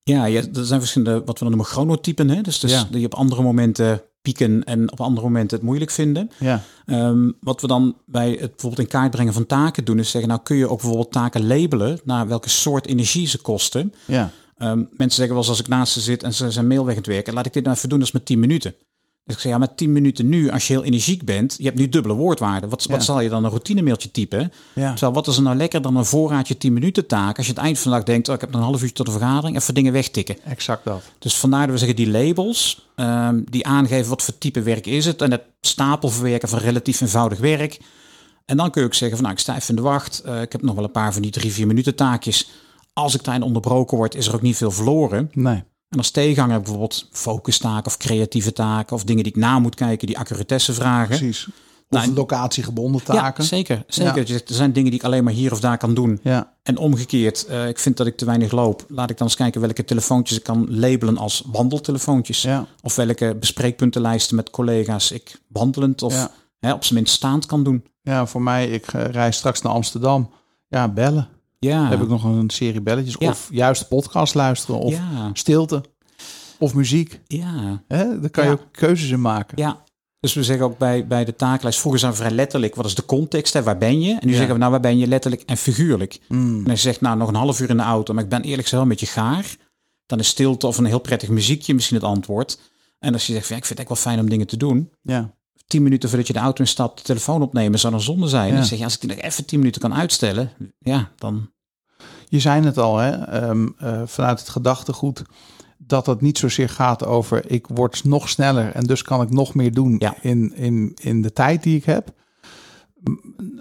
Ja, ja, er zijn verschillende, wat we dan noemen chronotypen. Hè? Dus, dus Ja. die op andere momenten pieken en op andere momenten het moeilijk vinden. Ja, Ehm, wat we dan bij het bijvoorbeeld in kaart brengen van taken doen, is zeggen, nou kun je ook bijvoorbeeld taken labelen naar welke soort energie ze kosten. ja, Ehm, mensen zeggen wel eens als ik naast ze zit en ze zijn mail weg aan het werken, laat ik dit nou even doen, dat is met 10 minuten. Dus ik zeg, ja, met 10 minuten nu, als je heel energiek bent, je hebt nu dubbele woordwaarde. Wat, Ja. wat zal je dan een routinemailtje typen? ja. Terwijl wat is er nou lekker dan een voorraadje 10 minuten taak? Als je het eind van de dag denkt, oh, ik heb nog een half uurtje tot de vergadering, even dingen wegtikken. Exact dat. Dus vandaar dat we zeggen die labels, ehm, die aangeven wat voor type werk is het. En het stapelverwerken van relatief eenvoudig werk. En dan kun je ook zeggen van nou, ik sta even in de wacht. Eh, ik heb nog wel een paar van die drie, vier minuten taakjes. Als ik daarin onderbroken word, is er ook niet veel verloren. Nee. En als tegenhanger heb ik bijvoorbeeld focustaken of creatieve taken. Of dingen die ik na moet kijken, die accuratesse vragen. Precies. Of Nou, en- locatiegebonden Ja, taken. zeker. zeker. Ja. Je zegt, Er zijn dingen die ik alleen maar hier of daar kan doen. Ja, En omgekeerd, eh, ik vind dat ik te weinig loop. Laat ik dan eens kijken welke telefoontjes ik kan labelen als wandeltelefoontjes. ja, Of welke bespreekpuntenlijsten met collega's ik wandelend of Ja. hè, op zijn minst staand kan doen. ja, voor mij, ik eh, reis straks naar Amsterdam. Ja, bellen. Ja, heb ik nog een serie belletjes. Ja. Of juist podcast luisteren. Of ja, stilte. Of muziek. ja, Hè? Daar kan je ook keuzes in maken. ja. Dus we zeggen ook bij, bij de takenlijst, vroeger zijn we vrij letterlijk, wat is de context, hè? waar ben je? En nu zeggen we, nou waar ben je letterlijk en figuurlijk? Mm. En als je zegt, nou nog een half uur in de auto, maar ik ben eerlijk gezegd wel een beetje gaar. Dan is stilte of een heel prettig muziekje misschien het antwoord. En als je zegt, ja, ik vind het echt wel fijn om dingen te doen. Ja, Tien minuten voordat je de auto instapt, de telefoon opnemen, zou dan zonde zijn. Ja. Dan zeg je, als ik die nog even tien minuten kan uitstellen, ja, dan... je zei het al, hè? ehm, eh, vanuit het gedachtegoed. Dat het niet zozeer gaat over ik word nog sneller en dus kan ik nog meer doen Ja. in, in, in de tijd die ik heb.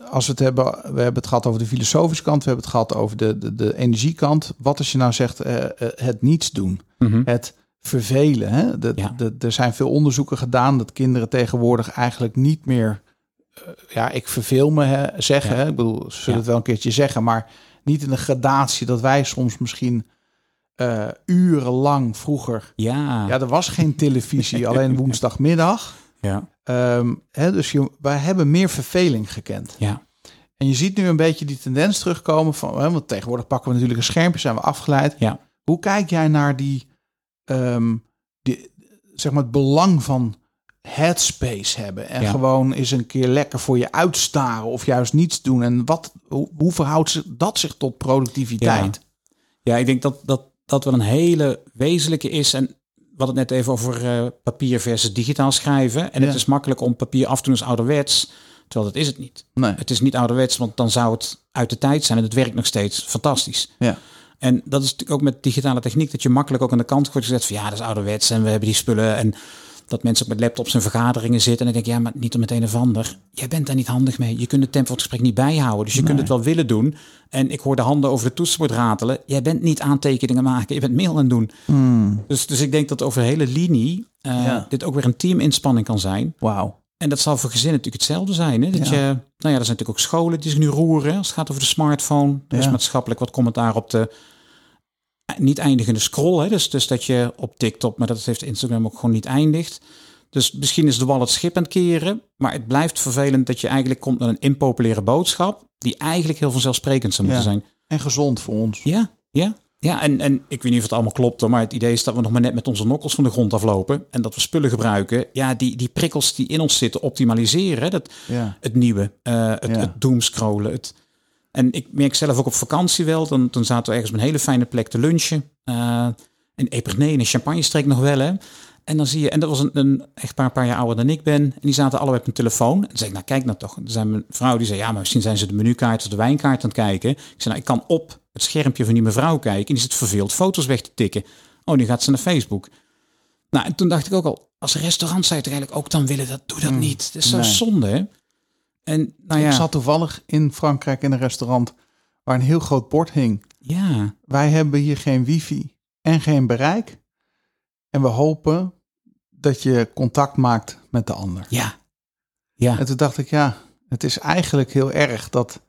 Als we het hebben, we hebben het gehad over de filosofische kant, we hebben het gehad over de, de, de energiekant. Wat als je nou zegt eh, eh, het niets doen, het vervelen. Hè? Ja. de, er zijn veel onderzoeken gedaan dat kinderen tegenwoordig eigenlijk niet meer, eh, ja, ik verveel me hè, zeggen. Ja. Hè? Ik bedoel, ze zullen het wel een keertje zeggen, maar niet in de gradatie dat wij soms misschien eh, urenlang vroeger. Ja, Ja, er was geen televisie, *laughs* alleen woensdagmiddag. ja, Ehm, hè, dus je, wij hebben meer verveling gekend. ja. En je ziet nu een beetje die tendens terugkomen van, hè, want tegenwoordig pakken we natuurlijk een schermpje, zijn we afgeleid. Ja. Hoe kijk jij naar die, die, zeg maar het belang van headspace hebben en Ja. gewoon eens een keer lekker voor je uitstaren of juist niets doen? En wat, hoe, hoe verhoudt zich dat zich tot productiviteit? Ja, ik denk dat dat, dat wel een hele wezenlijke is. En we hadden het net even over eh, papier versus digitaal schrijven. En Ja. het is makkelijk om papier af te doen als ouderwets. Terwijl dat is het niet. Nee. Het is niet ouderwets, want dan zou het uit de tijd zijn. En het werkt nog steeds fantastisch. Ja. En dat is natuurlijk ook met digitale techniek. Dat je makkelijk ook aan de kant wordt gezet van ja, dat is ouderwets. En we hebben die spullen. En dat mensen ook met laptops en vergaderingen zitten. En dan denk ik, ja, maar niet om het een of ander. Jij bent daar niet handig mee. Je kunt het tempo van het gesprek niet bijhouden. Dus je kunt het wel willen doen. En ik hoor de handen over de toetsenbord ratelen. Jij bent niet aantekeningen maken. Je bent mail aan het doen. Hmm, Dus, dus ik denk dat over de hele linie eh, Ja. dit ook weer een teaminspanning kan zijn. Wauw. En dat zal voor gezinnen natuurlijk hetzelfde zijn. Hè? Dat Ja. je, nou ja, er zijn natuurlijk ook scholen die zich nu roeren. Als het gaat over de smartphone. Er is Ja. maatschappelijk wat commentaar op de eh, niet eindigende scroll. Hè? Dus, dus dat je op TikTok, maar dat heeft Instagram ook gewoon niet eindigt. Dus misschien is de wal het schip aan het keren. Maar het blijft vervelend dat je eigenlijk komt met een impopulaire boodschap. Die eigenlijk heel vanzelfsprekend zou moeten Ja. zijn. En gezond voor ons. Ja, ja. Ja, en, en ik weet niet of het allemaal klopt, maar het idee is dat we nog maar net met onze nokkels van de grond aflopen. En dat we spullen gebruiken. Ja, die, die prikkels die in ons zitten optimaliseren. hè, Dat, Ja. het nieuwe, eh, het, Ja. het doomscrollen. Het, en ik merk zelf ook op vakantie wel. Dan, dan zaten we ergens op een hele fijne plek te lunchen. eh in Epernay, in een champagne-streek nog wel. Hè. En dan zie je, en dat was een, een echtpaar een paar jaar ouder dan ik ben. En die zaten allebei op een telefoon. En dan zeg ik, nou kijk nou toch. Dan zei mijn vrouw, die zei, ja, maar misschien zijn ze de menukaart of de wijnkaart aan het kijken. Ik zei, nou, ik kan op het schermpje van die mevrouw kijken. En die zit verveeld foto's weg te tikken. Oh, nu gaat ze naar Facebook. Nou, en toen dacht ik ook al, als restaurant zou je toch eigenlijk ook dan willen, dat doe dat niet. Het is zo nee. zonde, hè? En nou ja, Ik zat toevallig in Frankrijk in een restaurant waar een heel groot bord hing. ja, Wij hebben hier geen wifi en geen bereik. En we hopen dat je contact maakt met de ander. ja, ja, En toen dacht ik, ja, het is eigenlijk heel erg dat,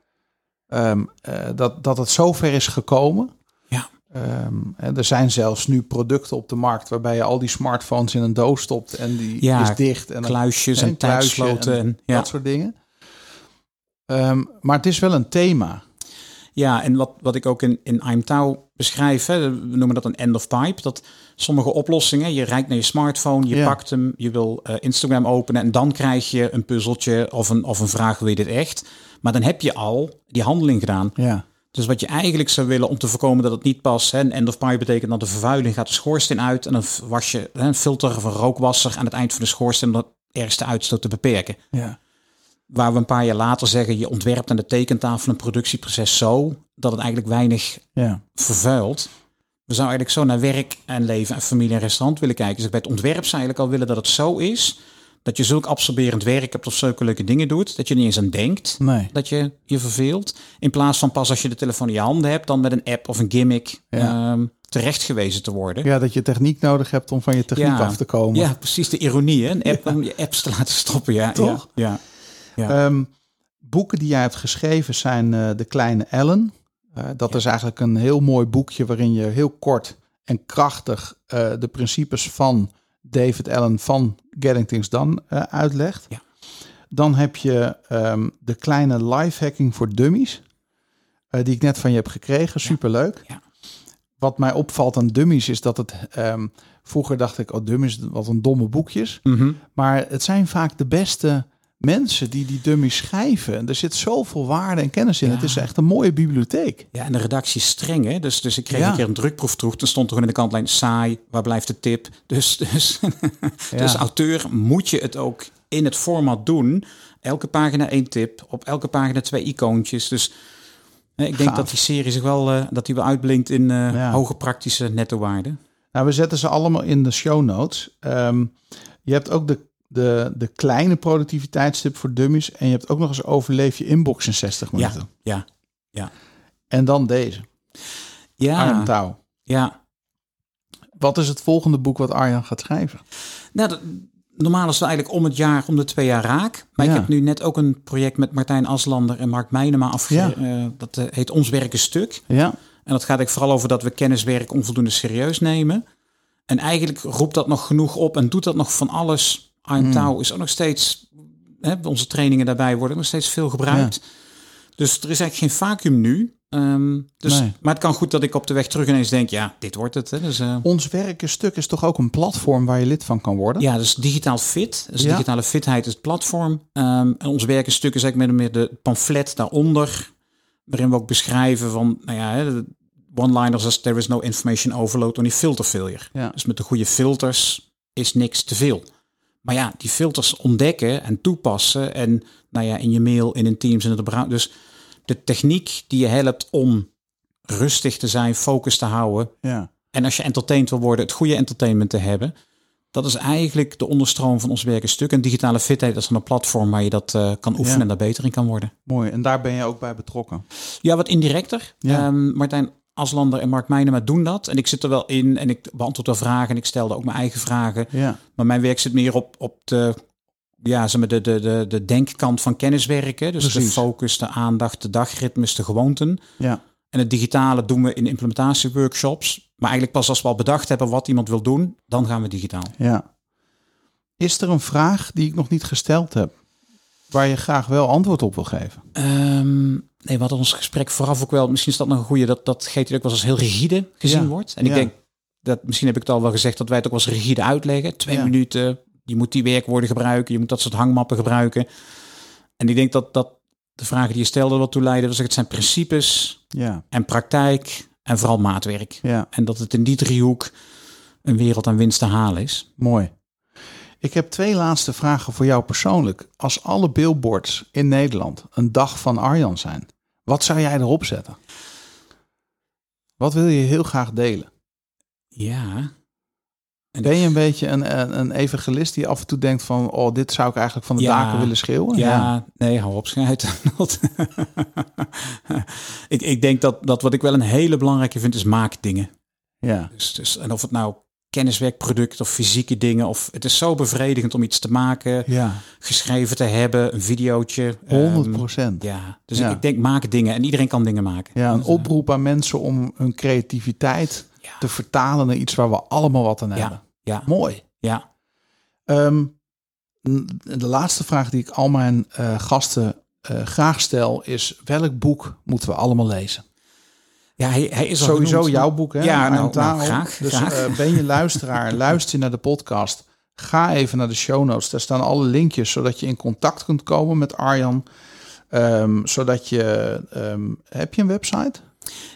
ehm, eh, dat, dat het zover is gekomen. Ja. Ehm, en er zijn zelfs nu producten op de markt waarbij je al die smartphones in een doos stopt en die Ja, is dicht. En kluisjes en en tijdsloten. En, ja. dat soort dingen. Ehm, maar het is wel een thema. Ja, en wat, wat ik ook in, in I'm Tau beschrijf, hè, we noemen dat een end of pipe. Dat sommige oplossingen, je rijdt naar je smartphone, je Ja. pakt hem, je wil eh, Instagram openen en dan krijg je een puzzeltje of een, of een vraag, wil je dit echt? Maar dan heb je al die handeling gedaan. Ja. Dus wat je eigenlijk zou willen om te voorkomen dat het niet past. Hè, end of pipe betekent dat de vervuiling gaat de schoorsteen uit. En dan was je hè, een filter of een rookwasser aan het eind van de schoorsteen om dat ergste uitstoot te beperken. Ja. Waar we een paar jaar later zeggen, je ontwerpt aan de tekentafel een productieproces zo dat het eigenlijk weinig Ja. vervuilt. We zouden eigenlijk zo naar werk en leven en familie en restaurant willen kijken. Dus bij het ontwerp zou eigenlijk al willen dat het zo is dat je zulk absorberend werk hebt of zulke leuke dingen doet, dat je niet eens aan denkt Nee. dat je je verveelt. In plaats van pas als je de telefoon in je handen hebt, dan met een app of een gimmick Ja. ehm, terecht gewezen te worden. Ja, dat je techniek nodig hebt om van je techniek Ja. af te komen. Ja, precies de ironie. Hè? Een app om je apps te *laughs* laten stoppen. Ja, Toch? Ja, ja. Ehm, boeken die jij hebt geschreven zijn eh, De Kleine Ellen. Dat is eigenlijk een heel mooi boekje waarin je heel kort en krachtig eh, de principes van David Allen van Getting Things Done eh, uitlegt. Ja. Dan heb je ehm, De Kleine Lifehacking voor Dummies. eh, die ik net van je heb gekregen. Superleuk. Ja. Wat mij opvalt aan Dummies is dat het... ehm, vroeger dacht ik, oh Dummies, wat een domme boekjes. Mhm. Maar het zijn vaak de beste mensen die die dummies schrijven. En er zit zoveel waarde en kennis in. Ja. Het is echt een mooie bibliotheek. Ja, en de redactie is streng, hè? Dus, dus ik kreeg Ja. een keer een drukproef terug. Toen stond er gewoon in de kantlijn saai, waar blijft de tip? Dus, dus, *laughs* dus auteur moet je het ook in het format doen. Elke pagina één tip, op elke pagina twee icoontjes. Dus hè, ik denk Gaaf. dat die serie zich wel, eh, dat die wel uitblinkt in Ja. hoge praktische netto-waarde. Nou, we zetten ze allemaal in de show notes. Ehm, je hebt ook de, de, de kleine productiviteitstip voor dummies. En je hebt ook nog eens overleef je inbox in 60 Ja, minuten. ja, En dan deze. Ja, Touw. ja. Wat is het volgende boek wat Arjan gaat schrijven? Nou, dat- normaal is het eigenlijk om het jaar, om de twee jaar raak. Maar Ja. ik heb nu net ook een project met Martijn Aslander en Mark Meijnema afge... Ja. eh, dat eh, heet Ons Werken Stuk. Ja, En dat gaat eigenlijk vooral over dat we kenniswerk onvoldoende serieus nemen. En eigenlijk roept dat nog genoeg op en doet dat nog van alles. I'm Hmm. Tau is ook nog steeds, hè, onze trainingen daarbij worden nog steeds veel gebruikt. Dus er is eigenlijk geen vacuüm nu. Ehm, dus, Nee. Maar het kan goed dat ik op de weg terug ineens denk, ja, dit wordt het. Hè. Dus, eh, ons werken stuk is toch ook een platform waar je lid van kan worden? ja, dus digitaal fit. Dus Ja. digitale fitheid is het platform. Ehm, en ons werk is stuk is eigenlijk met meer de pamflet daaronder. Waarin we ook beschrijven van, nou ja, one-liners als there is no information overload, only filter failure. Ja. Dus met de goede filters is niks te veel. Maar ja, die filters ontdekken en toepassen. En nou ja, in je mail, in een Teams en in de browser. Dus de techniek die je helpt om rustig te zijn, focus te houden. ja. En als je entertained wil worden, het goede entertainment te hebben. Dat is eigenlijk de onderstroom van ons werk een stuk. En digitale fitheid is dan een platform waar je dat eh, kan oefenen Ja. en daar beter in kan worden. Mooi. En daar ben je ook bij betrokken. Ja, wat indirecter. Ja. Ehm, Martijn Aslander en Mark Meijnema doen dat. En ik zit er wel in en ik beantwoord wel vragen. En ik stelde ook mijn eigen vragen. Ja. Maar mijn werk zit meer op, op de, ja, zeg maar de, de, de, de denkkant van kenniswerken. Dus de focus, de aandacht, de dagritmes, de gewoonten. Ja. En het digitale doen we in implementatieworkshops. Maar eigenlijk pas als we al bedacht hebben wat iemand wil doen, dan gaan we digitaal. Ja. Is er een vraag die ik nog niet gesteld heb, waar je graag wel antwoord op wil geven? Ehm, nee, we hadden ons gesprek vooraf ook wel. Misschien is dat nog een goede dat dat GT ook wel eens als heel rigide gezien Ja. wordt. En ik Ja. denk dat misschien heb ik het al wel gezegd dat wij het ook wel eens rigide uitleggen. Twee Ja. minuten. Je moet die werkwoorden gebruiken. Je moet dat soort hangmappen gebruiken. En ik denk dat dat de vragen die je stelde wat toe leiden. Dus het zijn principes Ja. en praktijk en vooral maatwerk. Ja. En dat het in die driehoek een wereld aan winst te halen is. Mooi. Ik heb twee laatste vragen voor jou persoonlijk. Als alle billboards in Nederland een dag van Arjan zijn, wat zou jij erop zetten? Wat wil je heel graag delen? Ja. En Ben je een beetje een, een, een evangelist die af en toe denkt van, oh, dit zou ik eigenlijk van de Ja. daken willen schreeuwen? Ja, nee, hou op, schijt. *laughs* ik, ik denk dat, dat wat ik wel een hele belangrijke vind, is maakdingen. Ja. Dus, dus, en of het nou kenniswerkproduct of fysieke dingen, of het is zo bevredigend om iets te maken, Ja, geschreven te hebben, een videootje. 100 Ehm, procent. ja, dus Ja. Ik, ik denk maak dingen en iedereen kan dingen maken. Ja, een Dus, eh, oproep aan mensen om hun creativiteit Ja. te vertalen naar iets waar we allemaal wat aan hebben. Ja, Mooi. ja. Ehm, de laatste vraag die ik al mijn eh, gasten eh, graag stel is: welk boek moeten we allemaal lezen? Ja, hij, hij is Sowieso genoemd. jouw boek, hè? Ja, nou, nou, graag, Dus graag. eh, ben je luisteraar, *laughs* luister je naar de podcast. Ga even naar de show notes. Daar staan alle linkjes, zodat je in contact kunt komen met Arjan. Ehm, zodat je... ehm, heb je een website?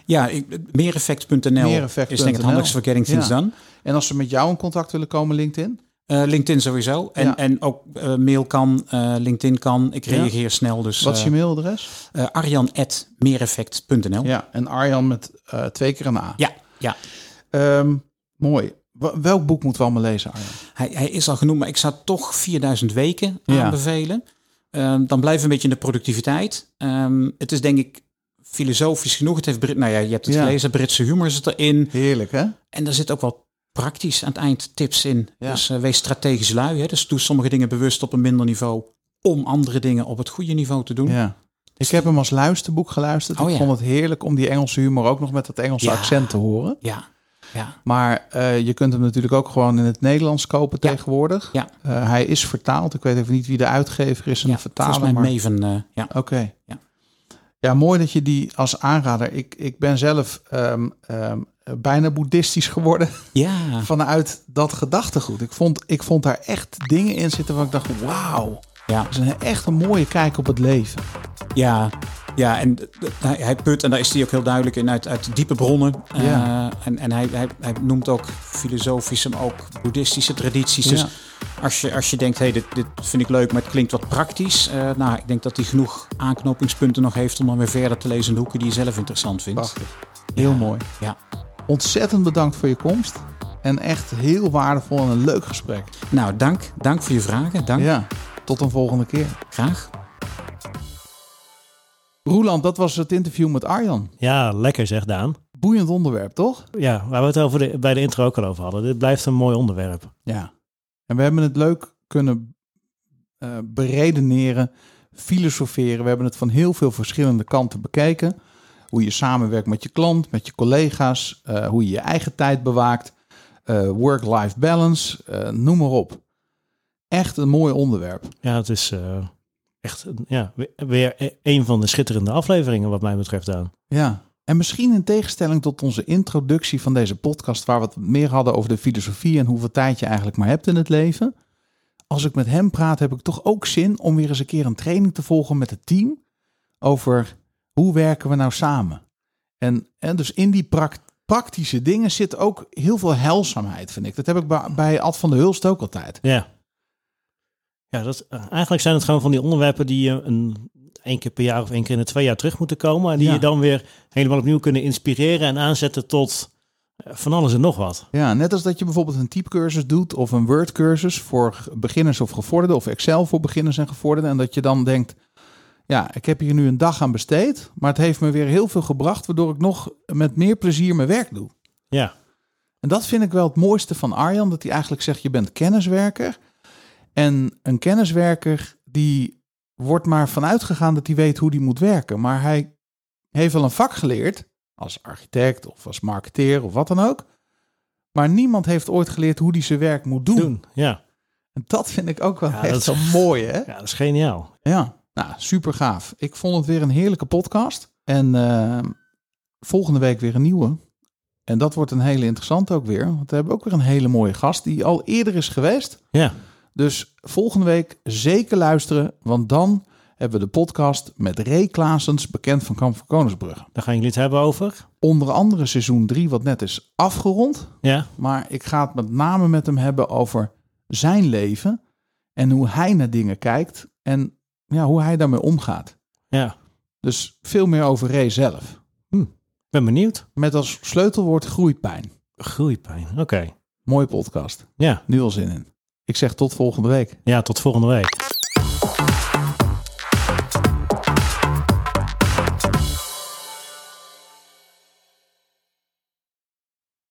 Ja, meereffect.nl Meereffect.nl. is denk ik het handigste Ja. Done. En als ze met jou in contact willen komen, LinkedIn? Eh, LinkedIn sowieso. En, Ja. en ook eh, mail kan, eh, LinkedIn kan. Ik Ja. reageer snel. Dus Wat is je mailadres? arjan.meereffect.nl. Ja, en Arjan met twee keer een A. Ja, ja. Ehm, mooi. Welk boek moeten we allemaal lezen, Arjan? Hij, hij is al genoemd, maar ik zou toch 4000 weken Ja. aanbevelen. Ehm, dan blijven we een beetje in de productiviteit. Ehm, het is denk ik filosofisch genoeg. Het heeft Brit, nou ja, je hebt het Ja. gelezen. Britse humor zit erin. Heerlijk, hè? En er zit ook wel praktisch aan het eind tips in. Ja. Dus eh, wees strategisch lui. Hè? Dus doe sommige dingen bewust op een minder niveau. Om andere dingen op het goede niveau te doen. Ja. Ik heb hem als luisterboek geluisterd. Oh, ik ja. vond het heerlijk om die Engelse humor ook nog met dat Engelse Ja. accent te horen. Ja, ja. Maar eh, je kunt hem natuurlijk ook gewoon in het Nederlands kopen Ja. tegenwoordig. Ja. Eh, hij is vertaald. Ik weet even niet wie de uitgever is en ja. de vertaler. Volgens mij maar... Maven. ja. Oké. Ja. Ja, mooi dat je die als aanrader. Ik, ik ben zelf ehm, ehm, bijna boeddhistisch geworden ja, *laughs* vanuit dat gedachtegoed. Ik vond, ik vond daar echt dingen in zitten waar ik dacht, wauw. ja. Dat is een, echt een mooie kijk op het leven. Ja, ja en hij, put, en daar is hij ook heel duidelijk in, uit, uit diepe bronnen. Eh, Ja. en en hij, hij, hij noemt ook filosofisch en ook boeddhistische tradities. Dus Ja. als je, als je denkt, hey, dit, dit vind ik leuk, maar het klinkt wat praktisch. eh, nou, ik denk dat hij genoeg aanknopingspunten nog heeft om dan weer verder te lezen in de hoeken die je zelf interessant vindt. Prachtig. Heel Ja. mooi. Ja. Ontzettend bedankt voor je komst. En echt heel waardevol en een leuk gesprek. Nou, dank. Dank voor je vragen. Dank. Ja, tot een volgende keer. Graag. Roeland, dat was het interview met Arjan. Ja, lekker zeg Daan. Boeiend onderwerp, toch? Ja, waar we het over de, bij de intro ook al over hadden. Dit blijft een mooi onderwerp. Ja. En we hebben het leuk kunnen eh, beredeneren, filosoferen. We hebben het van heel veel verschillende kanten bekeken. Hoe je samenwerkt met je klant, met je collega's, eh, hoe je je eigen tijd bewaakt, eh, work-life balance, eh, noem maar op. Echt een mooi onderwerp. Ja, het is echt ja, we- weer e- een van de schitterende afleveringen wat mij betreft, Daan. Ja. En misschien in tegenstelling tot onze introductie van deze podcast, waar we het meer hadden over de filosofie en hoeveel tijd je eigenlijk maar hebt in het leven. Als ik met hem praat, heb ik toch ook zin om weer eens een keer een training te volgen met het team over hoe werken we nou samen. En, en dus in die praktische dingen zit ook heel veel heilzaamheid, vind ik. Dat heb ik bij, bij Ad van der Hulst ook altijd. Ja. Ja, dat, eh, eigenlijk zijn het gewoon van die onderwerpen die je een, één keer per jaar of één keer in de twee jaar terug moeten komen. En die Ja. je dan weer helemaal opnieuw kunnen inspireren en aanzetten tot eh, van alles en nog wat. Ja, net als dat je bijvoorbeeld een typecursus doet of een Word-cursus voor beginners of gevorderden of Excel voor beginners en gevorderden. En dat je dan denkt, ja, ik heb hier nu een dag aan besteed, maar het heeft me weer heel veel gebracht, waardoor ik nog met meer plezier mijn werk doe. Ja, En dat vind ik wel het mooiste van Arjan, dat hij eigenlijk zegt, je bent kenniswerker. En een kenniswerker, die wordt maar vanuit gegaan dat hij weet hoe die moet werken. Maar hij heeft wel een vak geleerd, als architect of als marketeer of wat dan ook. Maar niemand heeft ooit geleerd hoe hij zijn werk moet doen. doen. Ja. En dat vind ik ook wel Ja, echt zo mooi, hè? ja, dat is geniaal. Ja, nou, super gaaf. Ik vond het weer een heerlijke podcast. En eh, volgende week weer een nieuwe. En dat wordt een hele interessante ook weer. Want we hebben ook weer een hele mooie gast die al eerder is geweest. Ja, Dus volgende week zeker luisteren. Want dan hebben we de podcast met Ray Klaasens, bekend van Kamp van Koningsbrugge. daar gaan jullie het hebben over. Onder andere seizoen 3, wat net is afgerond. Ja, Maar ik ga het met name met hem hebben over zijn leven. En hoe hij naar dingen kijkt. En ja, hoe hij daarmee omgaat. ja. Dus veel meer over Ray zelf. Ben benieuwd. Met als sleutelwoord groeipijn. Groeipijn. Oké. Mooie podcast. Ja. Nu al zin in. Ik zeg tot volgende week. ja, tot volgende week.